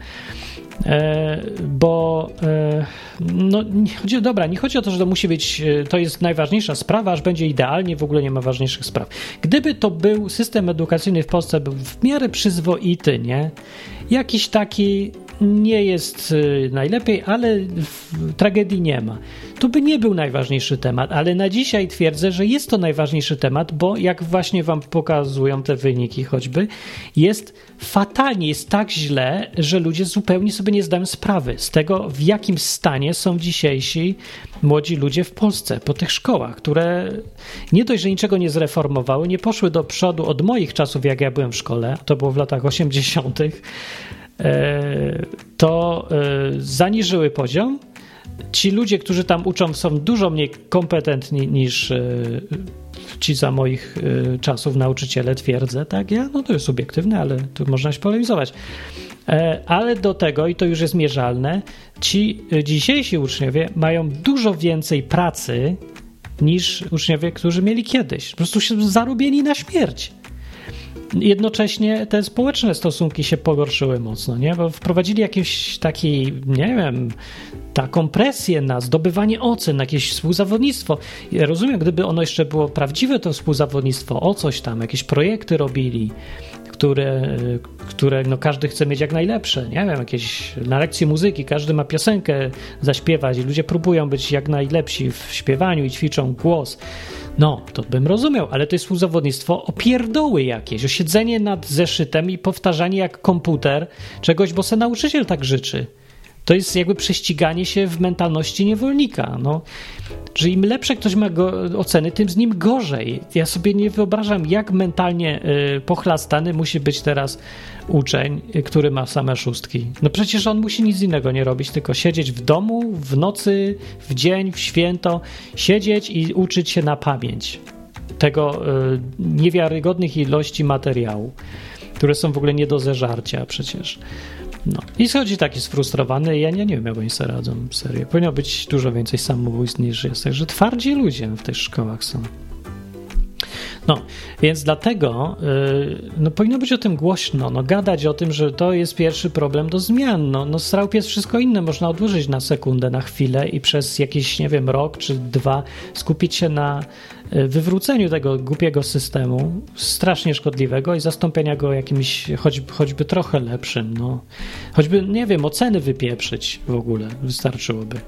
S2: E, bo e, no, nie chodzi, dobra, nie chodzi o to, że to musi być, e, to jest najważniejsza sprawa, aż będzie idealnie, w ogóle nie ma ważniejszych spraw. Gdyby to był system edukacyjny w Polsce był w miarę przyzwoity, nie? Jakiś taki nie jest najlepiej, ale tragedii nie ma to by nie był najważniejszy temat, ale na dzisiaj twierdzę, że jest to najważniejszy temat, bo jak właśnie wam pokazują te wyniki choćby, jest fatalnie, jest tak źle, że ludzie zupełnie sobie nie zdają sprawy z tego, w jakim stanie są dzisiejsi młodzi ludzie w Polsce, po tych szkołach, które nie dość, że niczego nie zreformowały, nie poszły do przodu od moich czasów, jak ja byłem w szkole, to było w latach 80., e, to e, zaniżyły poziom, ci ludzie, którzy tam uczą, są dużo mniej kompetentni niż e, ci za moich e, czasów nauczyciele, twierdzę, tak? Ja, no to jest subiektywne, ale tu można się polemizować. E, ale do tego, i to już jest mierzalne, ci dzisiejsi uczniowie mają dużo więcej pracy niż uczniowie, którzy mieli kiedyś. Po prostu się zarobieni na śmierć jednocześnie te społeczne stosunki się pogorszyły mocno, nie? Bo wprowadzili jakiś taki, nie wiem, taką presję na zdobywanie ocen, jakieś współzawodnictwo. Ja rozumiem, gdyby ono jeszcze było prawdziwe, to współzawodnictwo o coś tam, jakieś projekty robili, które, które no każdy chce mieć jak najlepsze, nie wiem, jakieś na lekcji muzyki, każdy ma piosenkę zaśpiewać i ludzie próbują być jak najlepsi w śpiewaniu i ćwiczą głos No, to bym rozumiał, ale to jest współzawodnictwo o pierdoły jakieś, o siedzenie nad zeszytem i powtarzanie jak komputer czegoś, bo se nauczyciel tak życzy. To jest jakby prześciganie się w mentalności niewolnika. No, że im lepsze ktoś ma oceny, tym z nim gorzej. Ja sobie nie wyobrażam, jak mentalnie y, pochlastany musi być teraz uczeń, y, który ma same szóstki. No przecież on musi nic innego nie robić, tylko siedzieć w domu, w nocy, w dzień, w święto, siedzieć i uczyć się na pamięć tego y, niewiarygodnych ilości materiału, które są w ogóle nie do zeżarcia przecież. No. I schodzi taki sfrustrowany, ja nie, nie wiem, jak oni sobie radzą, serio. Powinno być dużo więcej samobójstw niż jest, także twardzi ludzie w tych szkołach są. No, więc dlatego yy, no, powinno być o tym głośno, no, gadać o tym, że to jest pierwszy problem do zmian. No, no jest wszystko inne, można odłożyć na sekundę, na chwilę i przez jakiś, nie wiem, rok czy dwa skupić się na wywróceniu tego głupiego systemu, strasznie szkodliwego i zastąpienia go jakimś choć, choćby trochę lepszym. No. Choćby, nie wiem, oceny wypieprzyć w ogóle wystarczyłoby.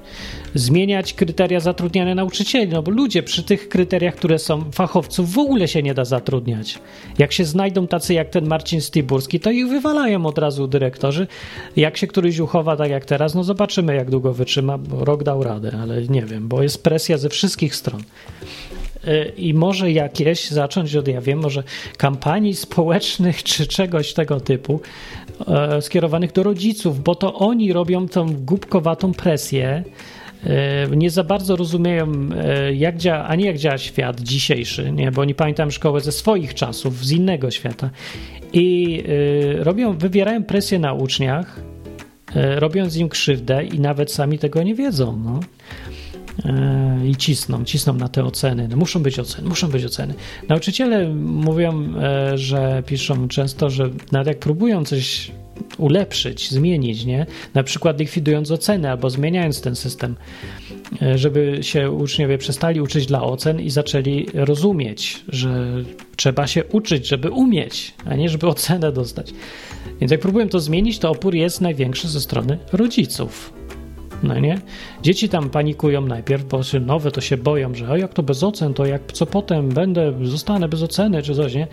S2: Zmieniać kryteria zatrudniania nauczycieli, no bo ludzie przy tych kryteriach, które są fachowców, w ogóle się nie da zatrudniać. Jak się znajdą tacy jak ten Marcin Stiburski, to ich wywalają od razu dyrektorzy. Jak się któryś uchowa tak jak teraz, no zobaczymy jak długo wytrzyma, rok dał radę, ale nie wiem, bo jest presja ze wszystkich stron i może jakieś zacząć od, ja wiem, może kampanii społecznych czy czegoś tego typu e, skierowanych do rodziców, bo to oni robią tą głupkowatą presję. E, nie za bardzo rozumieją, e, jak działa, ani jak działa świat dzisiejszy, nie? bo oni pamiętają szkołę ze swoich czasów, z innego świata. I robią, wywierają presję na uczniach, robiąc im krzywdę i nawet sami tego nie wiedzą. No. E, i cisną, cisną na te oceny. No muszą być oceny, muszą być oceny. Nauczyciele mówią, e, że piszą często, że nawet jak próbują coś ulepszyć, zmienić, nie? Na przykład likwidując oceny albo zmieniając ten system, e, żeby się uczniowie przestali uczyć dla ocen i zaczęli rozumieć, że trzeba się uczyć, żeby umieć, a nie żeby ocenę dostać. Więc jak próbuję to zmienić, to opór jest największy ze strony rodziców no nie? Dzieci tam panikują najpierw, bo nowe to się boją, że o jak to bez ocen, to jak co potem będę, zostanę bez oceny czy coś, nie?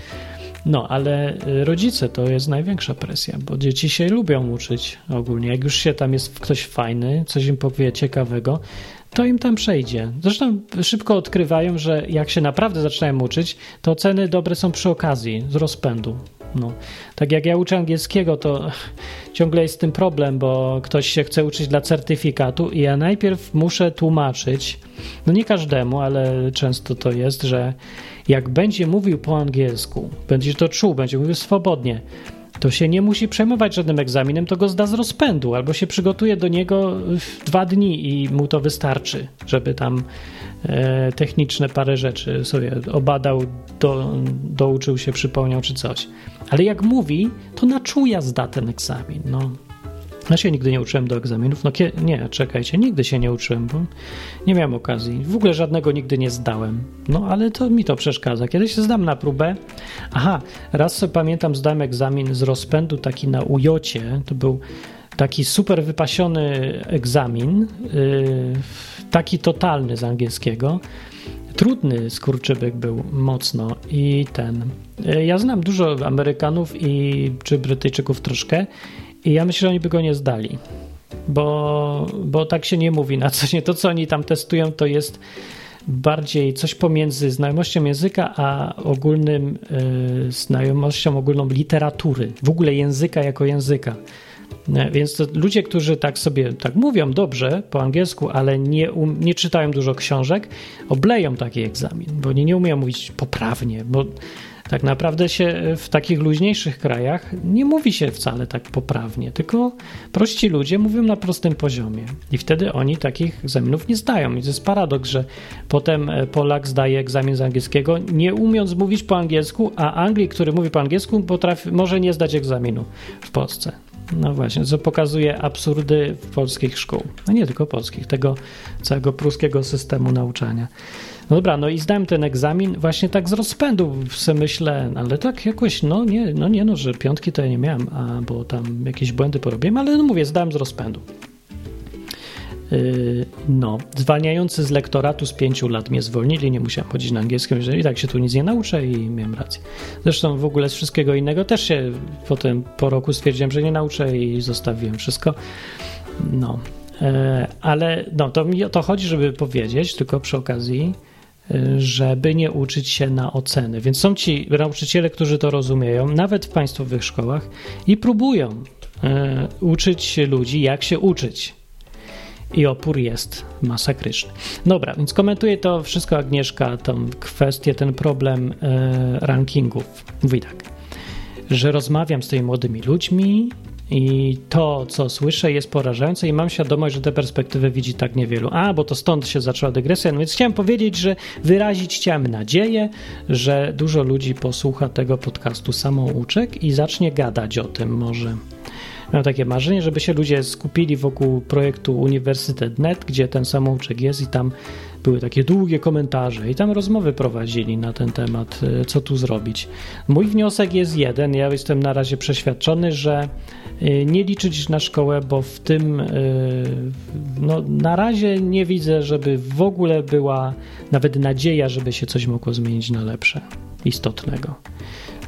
S2: No, ale y, rodzice to jest największa presja, bo dzieci się lubią uczyć ogólnie. Jak już się tam jest ktoś fajny, coś im powie ciekawego, to im tam przejdzie. Zresztą szybko odkrywają, że jak się naprawdę zaczynają uczyć, to oceny dobre są przy okazji, z rozpędu. No. Tak jak ja uczę angielskiego, to ciągle jest z tym problem, bo ktoś się chce uczyć dla certyfikatu i ja najpierw muszę tłumaczyć, no nie każdemu, ale często to jest, że jak będzie mówił po angielsku, będzie to czuł, będzie mówił swobodnie, to się nie musi przejmować żadnym egzaminem, to go zda z rozpędu, albo się przygotuje do niego w dwa dni i mu to wystarczy, żeby tam e, techniczne parę rzeczy sobie obadał, do, douczył się, przypomniał czy coś. Ale jak mówi, to na czuja zda ten egzamin. No. Ja się nigdy nie uczyłem do egzaminów. No nie, czekajcie, nigdy się nie uczyłem, bo nie miałem okazji. W ogóle żadnego nigdy nie zdałem. No ale to mi to przeszkadza. Kiedyś zdam na próbę. Aha, raz sobie pamiętam, zdałem egzamin z rozpędu taki na ujocie. To był taki super wypasiony egzamin, yy, taki totalny z angielskiego. Trudny skurczybyk był mocno i ten. Yy, ja znam dużo Amerykanów i czy Brytyjczyków troszkę i ja myślę, że oni by go nie zdali, bo, bo tak się nie mówi na co nie. To, co oni tam testują, to jest bardziej coś pomiędzy znajomością języka a ogólnym y, znajomością ogólną literatury, w ogóle języka jako języka. E, więc ludzie, którzy tak sobie tak mówią dobrze po angielsku, ale nie, um, nie czytają dużo książek, obleją taki egzamin, bo oni nie umieją mówić poprawnie, bo tak naprawdę się w takich luźniejszych krajach nie mówi się wcale tak poprawnie, tylko prości ludzie mówią na prostym poziomie. I wtedy oni takich egzaminów nie zdają. I to jest paradoks, że potem e, Polak zdaje egzamin z angielskiego, nie umiejąc mówić po angielsku, a Anglik, który mówi po angielsku, potrafi, może nie zdać egzaminu w Polsce. No właśnie, co pokazuje absurdy polskich szkół. No nie tylko polskich, tego całego pruskiego systemu nauczania. No dobra, no i zdałem ten egzamin właśnie tak z rozpędu, sobie myślę, ale tak jakoś, no nie, no nie, no, że piątki to ja nie miałem, a, bo tam jakieś błędy porobiłem, ale no mówię, zdałem z rozpędu. Yy, no, zwalniający z lektoratu z pięciu lat mnie zwolnili, nie musiałem chodzić na angielskim, że i tak się tu nic nie nauczę i miałem rację. Zresztą w ogóle z wszystkiego innego też się potem po roku stwierdziłem, że nie nauczę i zostawiłem wszystko. No, yy, ale no, to mi o to chodzi, żeby powiedzieć, tylko przy okazji, żeby nie uczyć się na oceny. Więc są ci nauczyciele, którzy to rozumieją, nawet w państwowych szkołach i próbują uczyć ludzi, jak się uczyć i opór jest masakryczny. Dobra, więc komentuje to wszystko Agnieszka, tą kwestię, ten problem e, rankingów. Mówi tak, że rozmawiam z tymi młodymi ludźmi i to, co słyszę, jest porażające i mam świadomość, że te perspektywy widzi tak niewielu. A, bo to stąd się zaczęła dygresja. No więc chciałem powiedzieć, że wyrazić chciałem nadzieję, że dużo ludzi posłucha tego podcastu samouczek i zacznie gadać o tym może. Miałem takie marzenie, żeby się ludzie skupili wokół projektu Uniwersytet.net, gdzie ten samouczek jest i tam były takie długie komentarze i tam rozmowy prowadzili na ten temat, e, co tu zrobić. Mój wniosek jest jeden. Ja jestem na razie przeświadczony, że e, nie liczyć na szkołę, bo w tym e, no, na razie nie widzę, żeby w ogóle była nawet nadzieja, żeby się coś mogło zmienić na lepsze, istotnego.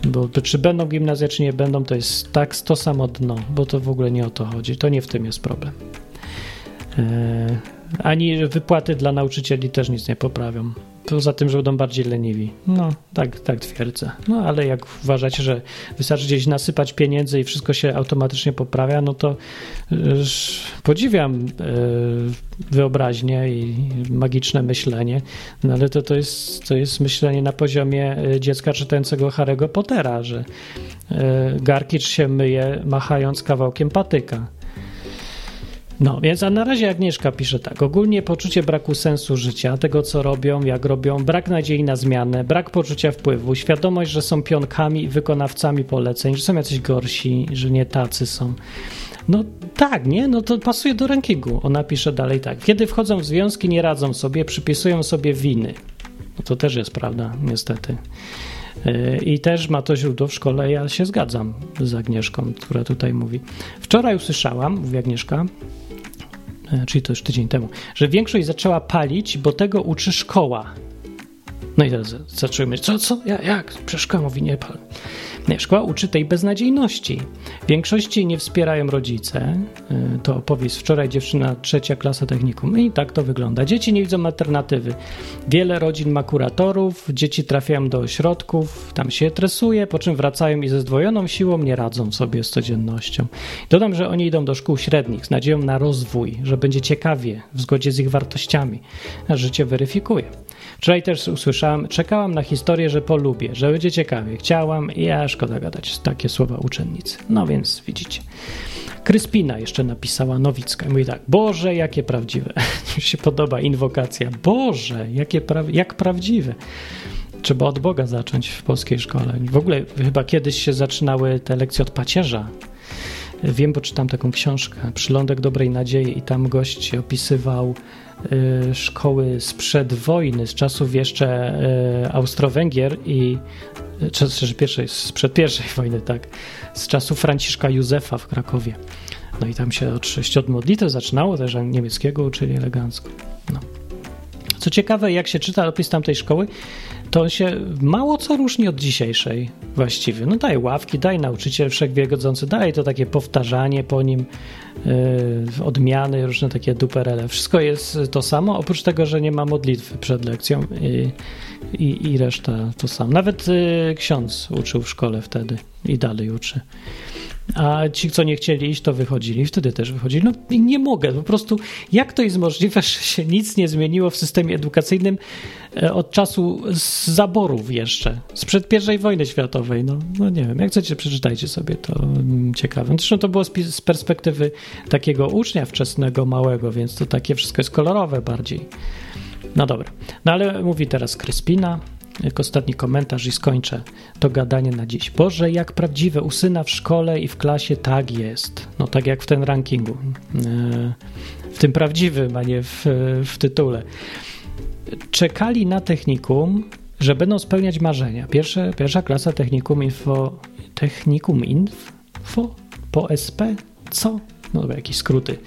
S2: Bo czy będą gimnazja, czy nie będą, to jest tak to samo dno, bo to w ogóle nie o to chodzi. To nie w tym jest problem. E, ani wypłaty dla nauczycieli też nic nie poprawią. Poza tym, że będą bardziej leniwi. No, tak, tak twierdzę. No, ale jak uważacie, że wystarczy gdzieś nasypać pieniędzy i wszystko się automatycznie poprawia, no to podziwiam e, wyobraźnię i magiczne myślenie, no ale to, to, jest, to jest myślenie na poziomie e, dziecka czytającego Harry'ego Pottera, że Garkicz się myje machając kawałkiem patyka. No, więc a na razie Agnieszka pisze tak. Ogólnie poczucie braku sensu życia, tego co robią, jak robią, brak nadziei na zmianę, brak poczucia wpływu, świadomość, że są pionkami i wykonawcami poleceń, że są jacyś gorsi, że nie tacy są. No tak, nie? No to pasuje do rankingu. Ona pisze dalej tak. Kiedy wchodzą w związki, nie radzą sobie, przypisują sobie winy. No to też jest prawda, niestety. E, I też ma to źródło w szkole, ja się zgadzam z Agnieszką, która tutaj mówi. Wczoraj usłyszałam, mówi Agnieszka, czyli to już tydzień temu, że większość zaczęła palić, bo tego uczy szkoła. No i teraz zaczęły co, co, ja, jak, przecież mówi nie pal. Nie, szkoła uczy tej beznadziejności. Większości nie wspierają rodzice. Y, to opowieść wczoraj dziewczyna trzecia klasa technikum. I tak to wygląda. Dzieci nie widzą alternatywy. Wiele rodzin ma kuratorów, dzieci trafiają do ośrodków, tam się tresuje, po czym wracają i ze zdwojoną siłą nie radzą sobie z codziennością. Dodam, że oni idą do szkół średnich z nadzieją na rozwój, że będzie ciekawie, w zgodzie z ich wartościami. A życie weryfikuje. Wczoraj też usłyszałam, czekałam na historię, że polubię, że będzie ciekawie. Chciałam i ja szkoda gadać takie słowa uczennicy. No więc widzicie. Kryspina jeszcze napisała Nowicka. Mówi tak, Boże, jakie prawdziwe. Mi się podoba inwokacja. Boże, jakie pra jak prawdziwe. Trzeba od Boga zacząć w polskiej szkole. W ogóle chyba kiedyś się zaczynały te lekcje od pacierza. Wiem, bo czytam taką książkę, Przylądek Dobrej Nadziei i tam gość opisywał szkoły sprzed wojny, z czasów jeszcze y, Austro-Węgier i y, czy pierwszej, sprzed pierwszej wojny, tak, z czasów Franciszka Józefa w Krakowie. No i tam się oczywiście od modlitwy zaczynało, też niemieckiego uczyli elegancko. No. Co ciekawe, jak się czyta opis tamtej szkoły, to się mało co różni od dzisiejszej właściwie. No daj ławki, daj nauczyciel wszechwiedzący, daj to takie powtarzanie po nim, yy, odmiany, różne takie duperele. Wszystko jest to samo, oprócz tego, że nie ma modlitwy przed lekcją i, i, i reszta to samo. Nawet yy, ksiądz uczył w szkole wtedy i dalej uczy a ci, co nie chcieli iść, to wychodzili. Wtedy też wychodzili. No i nie mogę, po prostu jak to jest możliwe, że się nic nie zmieniło w systemie edukacyjnym e, od czasu zaborów jeszcze, sprzed pierwszej wojny światowej. No, no nie wiem, jak chcecie, przeczytajcie sobie, to mm, ciekawe. Zresztą to było z perspektywy takiego ucznia wczesnego, małego, więc to takie wszystko jest kolorowe bardziej. No dobra, no ale mówi teraz Kryspina, jak ostatni komentarz i skończę to gadanie na dziś. Boże, jak prawdziwe u syna w szkole i w klasie tak jest. No tak jak w tym rankingu. E, w tym prawdziwym, a nie w, w tytule. Czekali na technikum, że będą spełniać marzenia. Pierwsze, pierwsza klasa technikum info. Technikum info? Po SP? Co? No jakieś skróty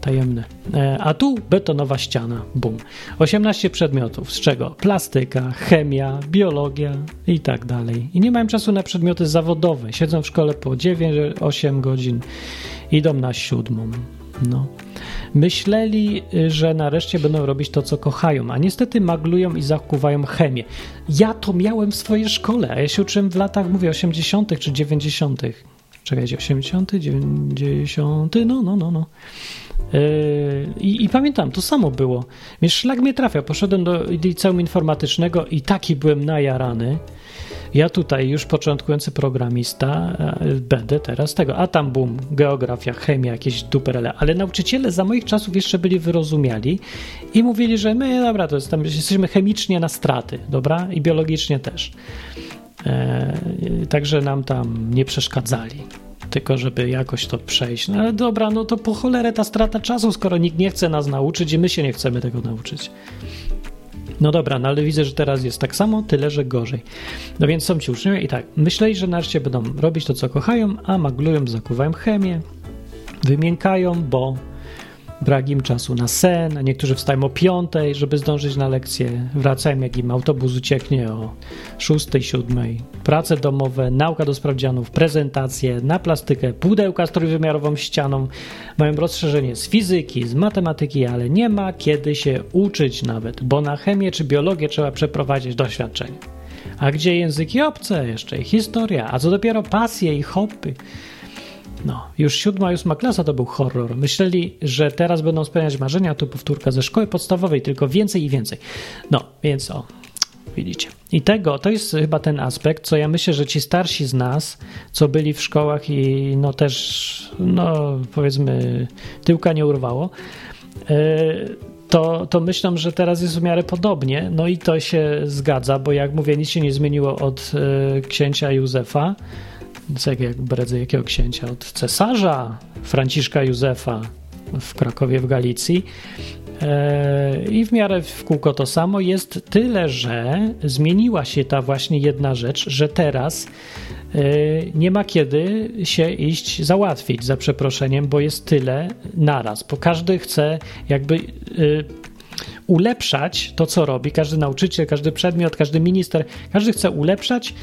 S2: tajemne. E, a tu betonowa ściana, bum. 18 przedmiotów, z czego plastyka, chemia, biologia i tak dalej. I nie mają czasu na przedmioty zawodowe. Siedzą w szkole po 9-8 godzin, idą na siódmą. No. Myśleli, że nareszcie będą robić to, co kochają, a niestety maglują i zakuwają chemię. Ja to miałem w swojej szkole, a ja się uczyłem w latach, mówię, 80. czy 90. Czekajcie, 80., 90., no, no, no, no. Yy, I, I, pamiętam, to samo było. Więc szlak mnie trafia. Poszedłem do liceum informatycznego i taki byłem najarany. Ja tutaj już początkujący programista będę teraz tego. A tam bum, geografia, chemia, jakieś duperele. Ale nauczyciele za moich czasów jeszcze byli wyrozumiali i mówili, że my, dobra, to jest tam, jesteśmy chemicznie na straty, dobra? I biologicznie też. E, także nam tam nie przeszkadzali tylko żeby jakoś to przejść. No ale dobra, no to po cholerę ta strata czasu, skoro nikt nie chce nas nauczyć i my się nie chcemy tego nauczyć. No dobra, no ale widzę, że teraz jest tak samo, tyle, że gorzej. No więc są ci uczniowie i tak, myśleli, że nareszcie będą robić to, co kochają, a maglują, zakuwają chemię, wymiękają, bo brak im czasu na sen, a niektórzy wstają o piątej, żeby zdążyć na lekcję, wracają jak im autobus ucieknie o szóstej, siódmej. Prace domowe, nauka do sprawdzianów, prezentacje, na plastykę, pudełka z trójwymiarową ścianą, mają rozszerzenie z fizyki, z matematyki, ale nie ma kiedy się uczyć nawet, bo na chemię czy biologię trzeba przeprowadzić doświadczenie. A gdzie języki obce jeszcze i historia, a co dopiero pasje i hobby. No, już siódma, ósma klasa to był horror. Myśleli, że teraz będą spełniać marzenia, tu powtórka ze szkoły podstawowej, tylko więcej i więcej. No, więc o, widzicie. I tego, to jest chyba ten aspekt, co ja myślę, że ci starsi z nas, co byli w szkołach i no też, no powiedzmy, tyłka nie urwało, e, to, to myślę, że teraz jest w miarę podobnie. No i to się zgadza, bo jak mówię, nic się nie zmieniło od e, księcia Józefa, jak, bredzę jakiego księcia? Od cesarza Franciszka Józefa w Krakowie w Galicji. E, I w miarę w kółko to samo jest tyle, że zmieniła się ta właśnie jedna rzecz, że teraz e, nie ma kiedy się iść załatwić za przeproszeniem, bo jest tyle naraz, bo każdy chce jakby e, ulepszać to, co robi, każdy nauczyciel, każdy przedmiot, każdy minister, każdy chce ulepszać,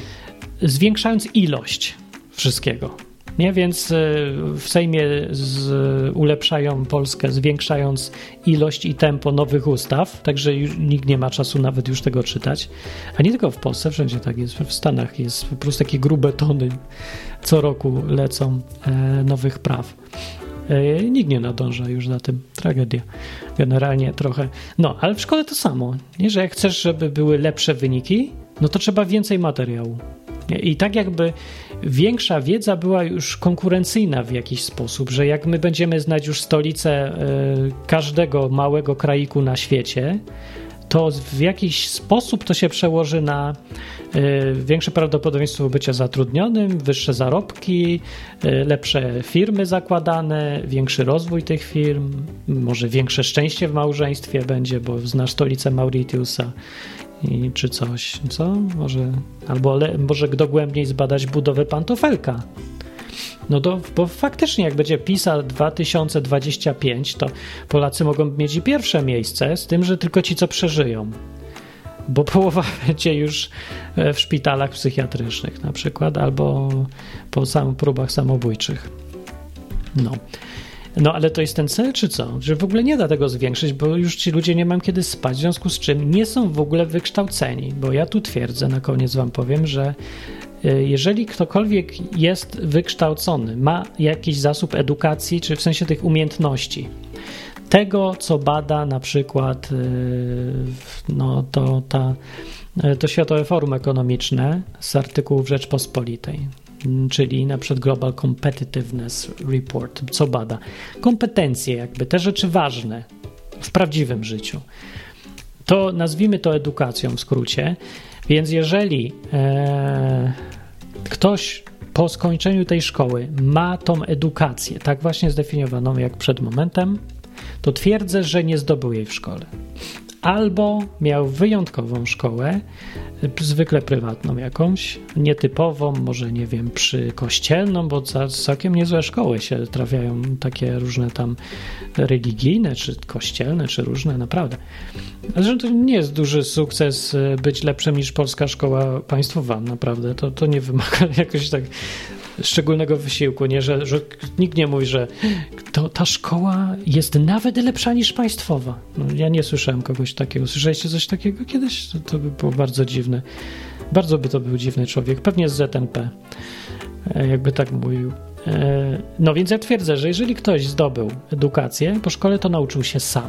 S2: zwiększając ilość wszystkiego. Nie, więc e, w Sejmie z, ulepszają Polskę, zwiększając ilość i tempo nowych ustaw, także nikt nie ma czasu nawet już tego czytać. A nie tylko w Polsce, wszędzie tak jest. W Stanach jest po prostu takie grube tony co roku lecą e, nowych praw. E, nikt nie nadąża już za tym. Tragedia. Generalnie trochę. No, ale w szkole to samo. Nie, że jak chcesz, żeby były lepsze wyniki, no to trzeba więcej materiału. I tak jakby większa wiedza była już konkurencyjna w jakiś sposób, że jak my będziemy znać już stolicę e, każdego małego kraiku na świecie, to w jakiś sposób to się przełoży na e, większe prawdopodobieństwo bycia zatrudnionym, wyższe zarobki, e, lepsze firmy zakładane, większy rozwój tych firm, może większe szczęście w małżeństwie będzie, bo znasz stolicę Mauritiusa i, czy coś, co? Może, albo le, może dogłębniej zbadać budowę pantofelka. No to, bo faktycznie jak będzie PISA 2025, to Polacy mogą mieć i pierwsze miejsce, z tym, że tylko ci, co przeżyją. Bo połowa będzie już e, w szpitalach psychiatrycznych na przykład, albo po sam, próbach samobójczych. No. No ale to jest ten cel, czy co? Że w ogóle nie da tego zwiększyć, bo już ci ludzie nie mają kiedy spać, w związku z czym nie są w ogóle wykształceni. Bo ja tu twierdzę, na koniec wam powiem, że e, jeżeli ktokolwiek jest wykształcony, ma jakiś zasób edukacji, czy w sensie tych umiejętności, tego, co bada na przykład e, no, to, ta, e, to Światowe Forum Ekonomiczne z artykułów Rzeczpospolitej, czyli na przykład Global Competitiveness Report, co bada kompetencje, jakby te rzeczy ważne w prawdziwym życiu. To nazwijmy to edukacją w skrócie. Więc jeżeli e, ktoś po skończeniu tej szkoły ma tą edukację, tak właśnie zdefiniowaną jak przed momentem, to twierdzę, że nie zdobył jej w szkole. albo miał wyjątkową szkołę, zwykle prywatną jakąś, nietypową, może nie wiem, przy kościelną, bo całkiem niezłe szkoły się trafiają, takie różne tam religijne, czy kościelne, czy różne, naprawdę. Zresztą to nie jest duży sukces e, być lepszym niż polska szkoła państwowa, naprawdę. To, to nie wymaga jakoś tak szczególnego wysiłku, nie? Że, że nikt nie mówi, że to, ta szkoła jest nawet lepsza niż państwowa. No, ja nie słyszałem kogoś takiego. Słyszeliście coś takiego kiedyś? To, to by było bardzo dziwne. Bardzo by to był dziwny człowiek. Pewnie z ZNP, e, jakby tak mówił. E, no więc ja twierdzę, że jeżeli ktoś zdobył edukację po szkole, to nauczył się sam.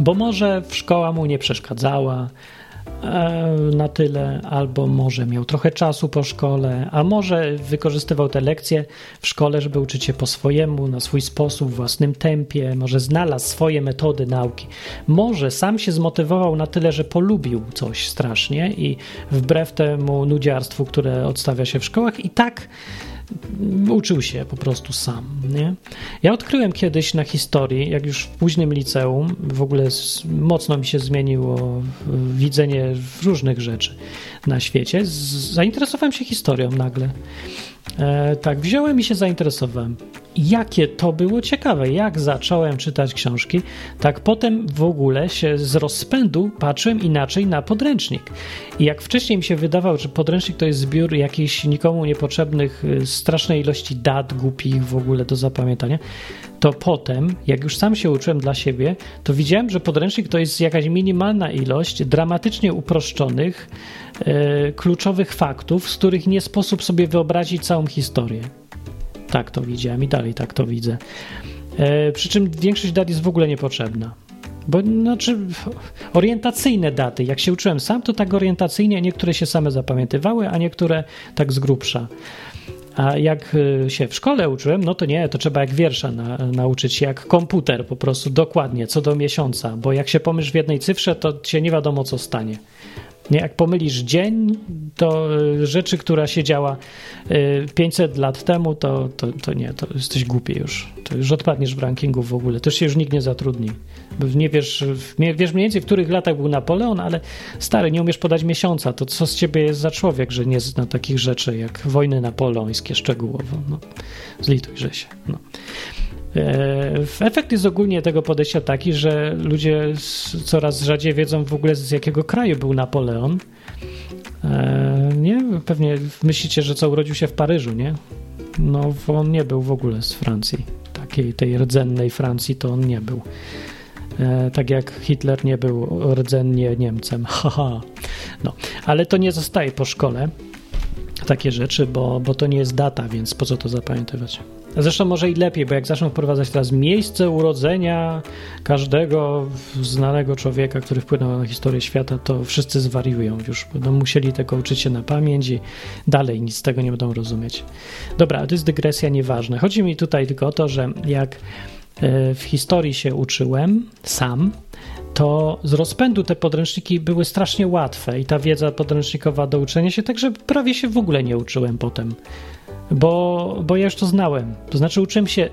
S2: Bo może szkoła mu nie przeszkadzała, na tyle, albo może miał trochę czasu po szkole, a może wykorzystywał te lekcje w szkole, żeby uczyć się po swojemu, na swój sposób, własnym tempie, może znalazł swoje metody nauki. Może sam się zmotywował na tyle, że polubił coś strasznie i wbrew temu nudziarstwu, które odstawia się w szkołach, i tak uczył się po prostu sam. Nie? Ja odkryłem kiedyś na historii, jak już w późnym liceum, w ogóle mocno mi się zmieniło widzenie różnych rzeczy na świecie. Zainteresowałem się historią nagle. E, tak, wziąłem i się zainteresowałem. Jakie to było ciekawe, jak zacząłem czytać książki, tak potem w ogóle się z rozpędu patrzyłem inaczej na podręcznik. I jak wcześniej mi się wydawało, że podręcznik to jest zbiór jakichś nikomu niepotrzebnych, y, strasznej ilości dat głupich w ogóle do zapamiętania, to potem, jak już sam się uczyłem dla siebie, to widziałem, że podręcznik to jest jakaś minimalna ilość dramatycznie uproszczonych, kluczowych faktów, z których nie sposób sobie wyobrazić całą historię. Tak to widziałem i dalej tak to widzę. E, przy czym większość dat jest w ogóle niepotrzebna. Bo znaczy, orientacyjne daty, jak się uczyłem sam, to tak orientacyjnie niektóre się same zapamiętywały, a niektóre tak z grubsza. A jak y, się w szkole uczyłem, no to nie, to trzeba jak wiersza na, nauczyć się, jak komputer po prostu dokładnie, co do miesiąca, bo jak się pomyśl w jednej cyfrze, to się nie wiadomo, co stanie. Nie, jak pomylisz dzień, to y, rzeczy, która się działa 500 y, lat temu, to, to, to nie, to jesteś głupi już. To już odpadniesz w rankingu w ogóle. To się już nikt nie zatrudni. Nie wiesz, wiesz mniej więcej, w których latach był Napoleon, ale stary, nie umiesz podać miesiąca. To co z ciebie jest za człowiek, że nie zna takich rzeczy jak wojny napoleońskie szczegółowo. No, zlitujże się. No. E, efekt jest ogólnie tego podejścia taki, że ludzie coraz rzadziej wiedzą w ogóle z jakiego kraju był Napoleon. E, nie? Pewnie myślicie, że co urodził się w Paryżu, nie? No, on nie był w ogóle z Francji. Takiej tej rdzennej Francji to on nie był. E, tak jak Hitler nie był rdzennie Niemcem. Haha. No, ale to nie zostaje po szkole takie rzeczy, bo, bo to nie jest data, więc po co to zapamiętywać? Zresztą może i lepiej, bo jak zaczną wprowadzać teraz miejsce urodzenia każdego znanego człowieka, który wpłynął na historię świata, to wszyscy zwariują już. Będą musieli tego uczyć się na pamięć i dalej nic z tego nie będą rozumieć. Dobra, to jest dygresja nieważna. Chodzi mi tutaj tylko o to, że jak e, w historii się uczyłem sam, to z rozpędu te podręczniki były strasznie łatwe i ta wiedza podręcznikowa do uczenia się, także prawie się w ogóle nie uczyłem potem bo, bo ja już to znałem. To znaczy uczyłem się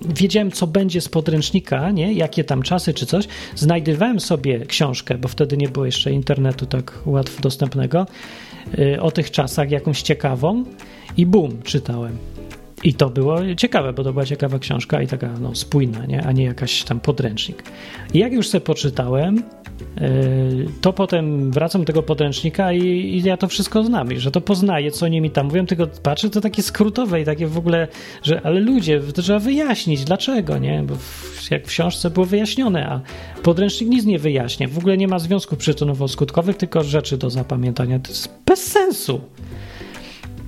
S2: wiedziałem, co będzie z podręcznika, nie? jakie tam czasy czy coś. Znajdywałem sobie książkę, bo wtedy nie było jeszcze internetu tak łatwo dostępnego, y, o tych czasach, jakąś ciekawą i bum, czytałem. I to było ciekawe, bo to była ciekawa książka i taka no, spójna, nie? a nie jakaś tam podręcznik. I jak już sobie poczytałem, to potem wracam do tego podręcznika i, i, ja to wszystko znam i że to poznaję, co oni mi tam mówią, tylko patrzę, to takie skrótowe i takie w ogóle, że ale ludzie, to trzeba wyjaśnić, dlaczego, nie? Bo w, jak w książce było wyjaśnione, a podręcznik nic nie wyjaśnia. W ogóle nie ma związków przyczynowo-skutkowych, tylko rzeczy do zapamiętania. To jest bez sensu.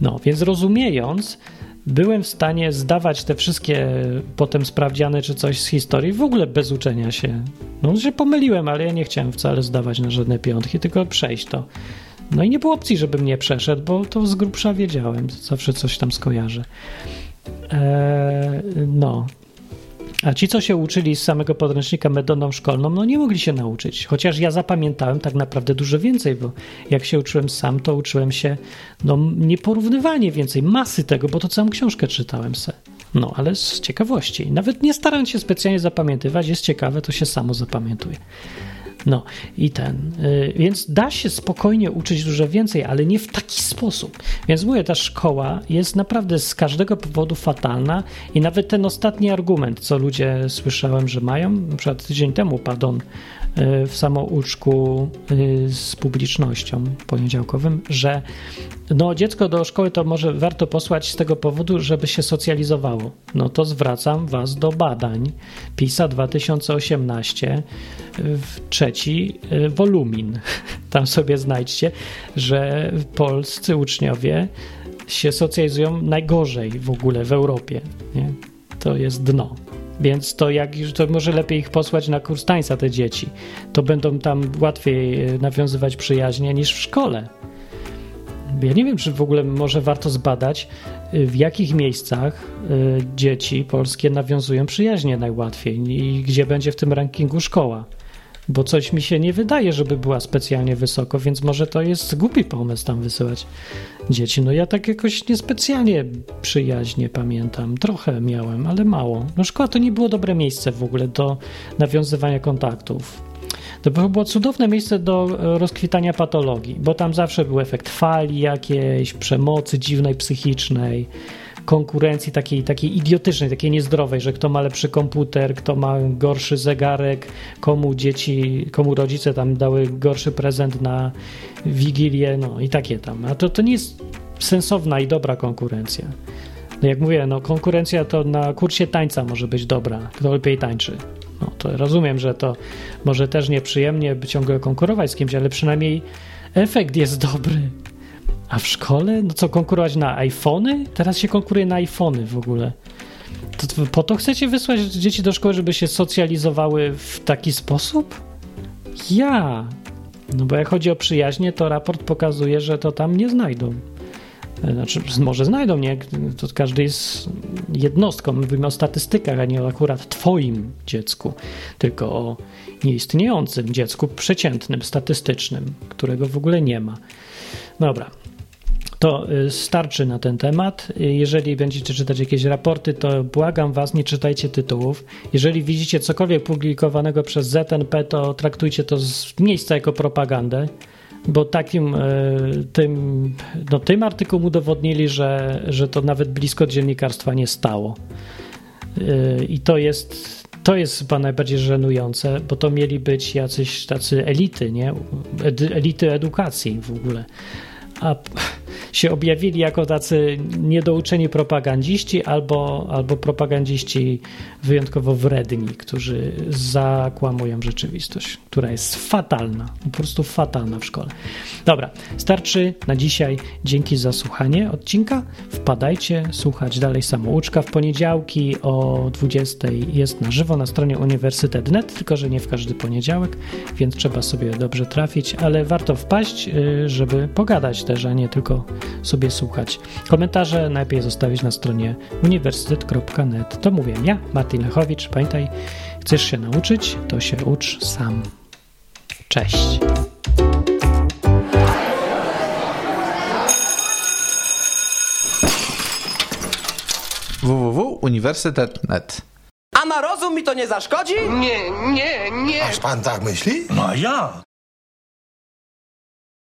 S2: No, więc rozumiejąc, byłem w stanie zdawać te wszystkie potem sprawdziane czy coś z historii w ogóle bez uczenia się. No, się pomyliłem, ale ja nie chciałem wcale zdawać na żadne piątki, tylko przejść to. No i nie było opcji, żebym nie przeszedł, bo to z grubsza wiedziałem, zawsze coś tam skojarzę. Eee, no, a ci, co się uczyli z samego podręcznika metodą szkolną, no nie mogli się nauczyć. Chociaż ja zapamiętałem tak naprawdę dużo więcej, bo jak się uczyłem sam, to uczyłem się no, nieporównywanie więcej, masy tego, bo to całą książkę czytałem se. No, ale z ciekawości. Nawet nie starając się specjalnie zapamiętywać, jest ciekawe, to się samo zapamiętuje. No i ten. y, Więc da się spokojnie uczyć dużo więcej, ale nie w taki sposób. Więc mówię, ta szkoła jest naprawdę z każdego powodu fatalna i nawet ten ostatni argument, co ludzie słyszałem, że mają, na przykład tydzień temu, pardon, y, w samouczku y, z publicznością poniedziałkowym, że no dziecko do szkoły to może warto posłać z tego powodu, żeby się socjalizowało. No to zwracam was do badań PISA 2018 w trzeci y, wolumin. Tam sobie znajdźcie, że polscy uczniowie się socjalizują najgorzej w ogóle w Europie. Nie? To jest dno. Więc to jak to może lepiej ich posłać na kurs tańca te dzieci. To będą tam łatwiej y, nawiązywać przyjaźnie niż w szkole. Ja nie wiem, czy w ogóle może warto zbadać, y, w jakich miejscach y, dzieci polskie nawiązują przyjaźnie najłatwiej i gdzie będzie w tym rankingu szkoła. Bo coś mi się nie wydaje, żeby była specjalnie wysoko, więc może to jest głupi pomysł tam wysyłać dzieci. No ja tak jakoś niespecjalnie przyjaźnie pamiętam. Trochę miałem, ale mało. No szkoła to nie było dobre miejsce w ogóle do nawiązywania kontaktów. To by było cudowne miejsce do e, rozkwitania patologii, bo tam zawsze był efekt fali jakiejś, przemocy dziwnej, psychicznej, konkurencji takiej, takiej idiotycznej, takiej niezdrowej, że kto ma lepszy komputer, kto ma gorszy zegarek, komu dzieci, komu rodzice tam dały gorszy prezent na wigilię, no i takie tam. A to, to nie jest sensowna i dobra konkurencja. No jak mówię, no konkurencja to na kursie tańca może być dobra, kto lepiej tańczy. No to rozumiem, że to może też nieprzyjemnie by ciągle konkurować z kimś, ale przynajmniej efekt jest dobry. A w szkole? No co, konkurować na iPhony? Teraz się konkuruje na iPhony w ogóle. To, to po to chcecie wysłać dzieci do szkoły, żeby się socjalizowały w taki sposób? Ja. No bo jak chodzi o przyjaźnie, to raport pokazuje, że to tam nie znajdą. Znaczy, może znajdą, nie? To każdy jest jednostką. Mówimy o statystykach, a nie o akurat twoim dziecku, tylko o nieistniejącym dziecku przeciętnym, statystycznym, którego w ogóle nie ma. Dobra. To y, starczy na ten temat. Jeżeli będziecie czytać jakieś raporty, to błagam Was, nie czytajcie tytułów. Jeżeli widzicie cokolwiek publikowanego przez ZNP, to traktujcie to z miejsca jako propagandę bo takim tym, no, tym artykułem udowodnili, że, że to nawet blisko dziennikarstwa nie stało. I to jest, to jest chyba najbardziej żenujące, bo to mieli być jacyś tacy elity, nie? elity edukacji w ogóle. A się objawili jako tacy niedouczeni propagandziści albo, albo propagandziści wyjątkowo wredni, którzy zakłamują rzeczywistość, która jest fatalna, po prostu fatalna w szkole. Dobra, starczy na dzisiaj. Dzięki za słuchanie odcinka. Wpadajcie, słuchać dalej samouczka. W poniedziałki o 20 jest na żywo na stronie uniwersytet.net, tylko że nie w każdy poniedziałek, więc trzeba sobie dobrze trafić, ale warto wpaść, y, żeby pogadać też, a nie tylko sobie słuchać. Komentarze najlepiej zostawić na stronie uniwersytet.net. To mówię ja, Martin Lechowicz. Pamiętaj, chcesz się nauczyć, to się ucz sam. Cześć.
S1: www.uniwersytet.net
S3: A na rozum mi to nie zaszkodzi?
S4: Nie, nie, nie.
S5: Aż pan tak myśli?
S6: No ja?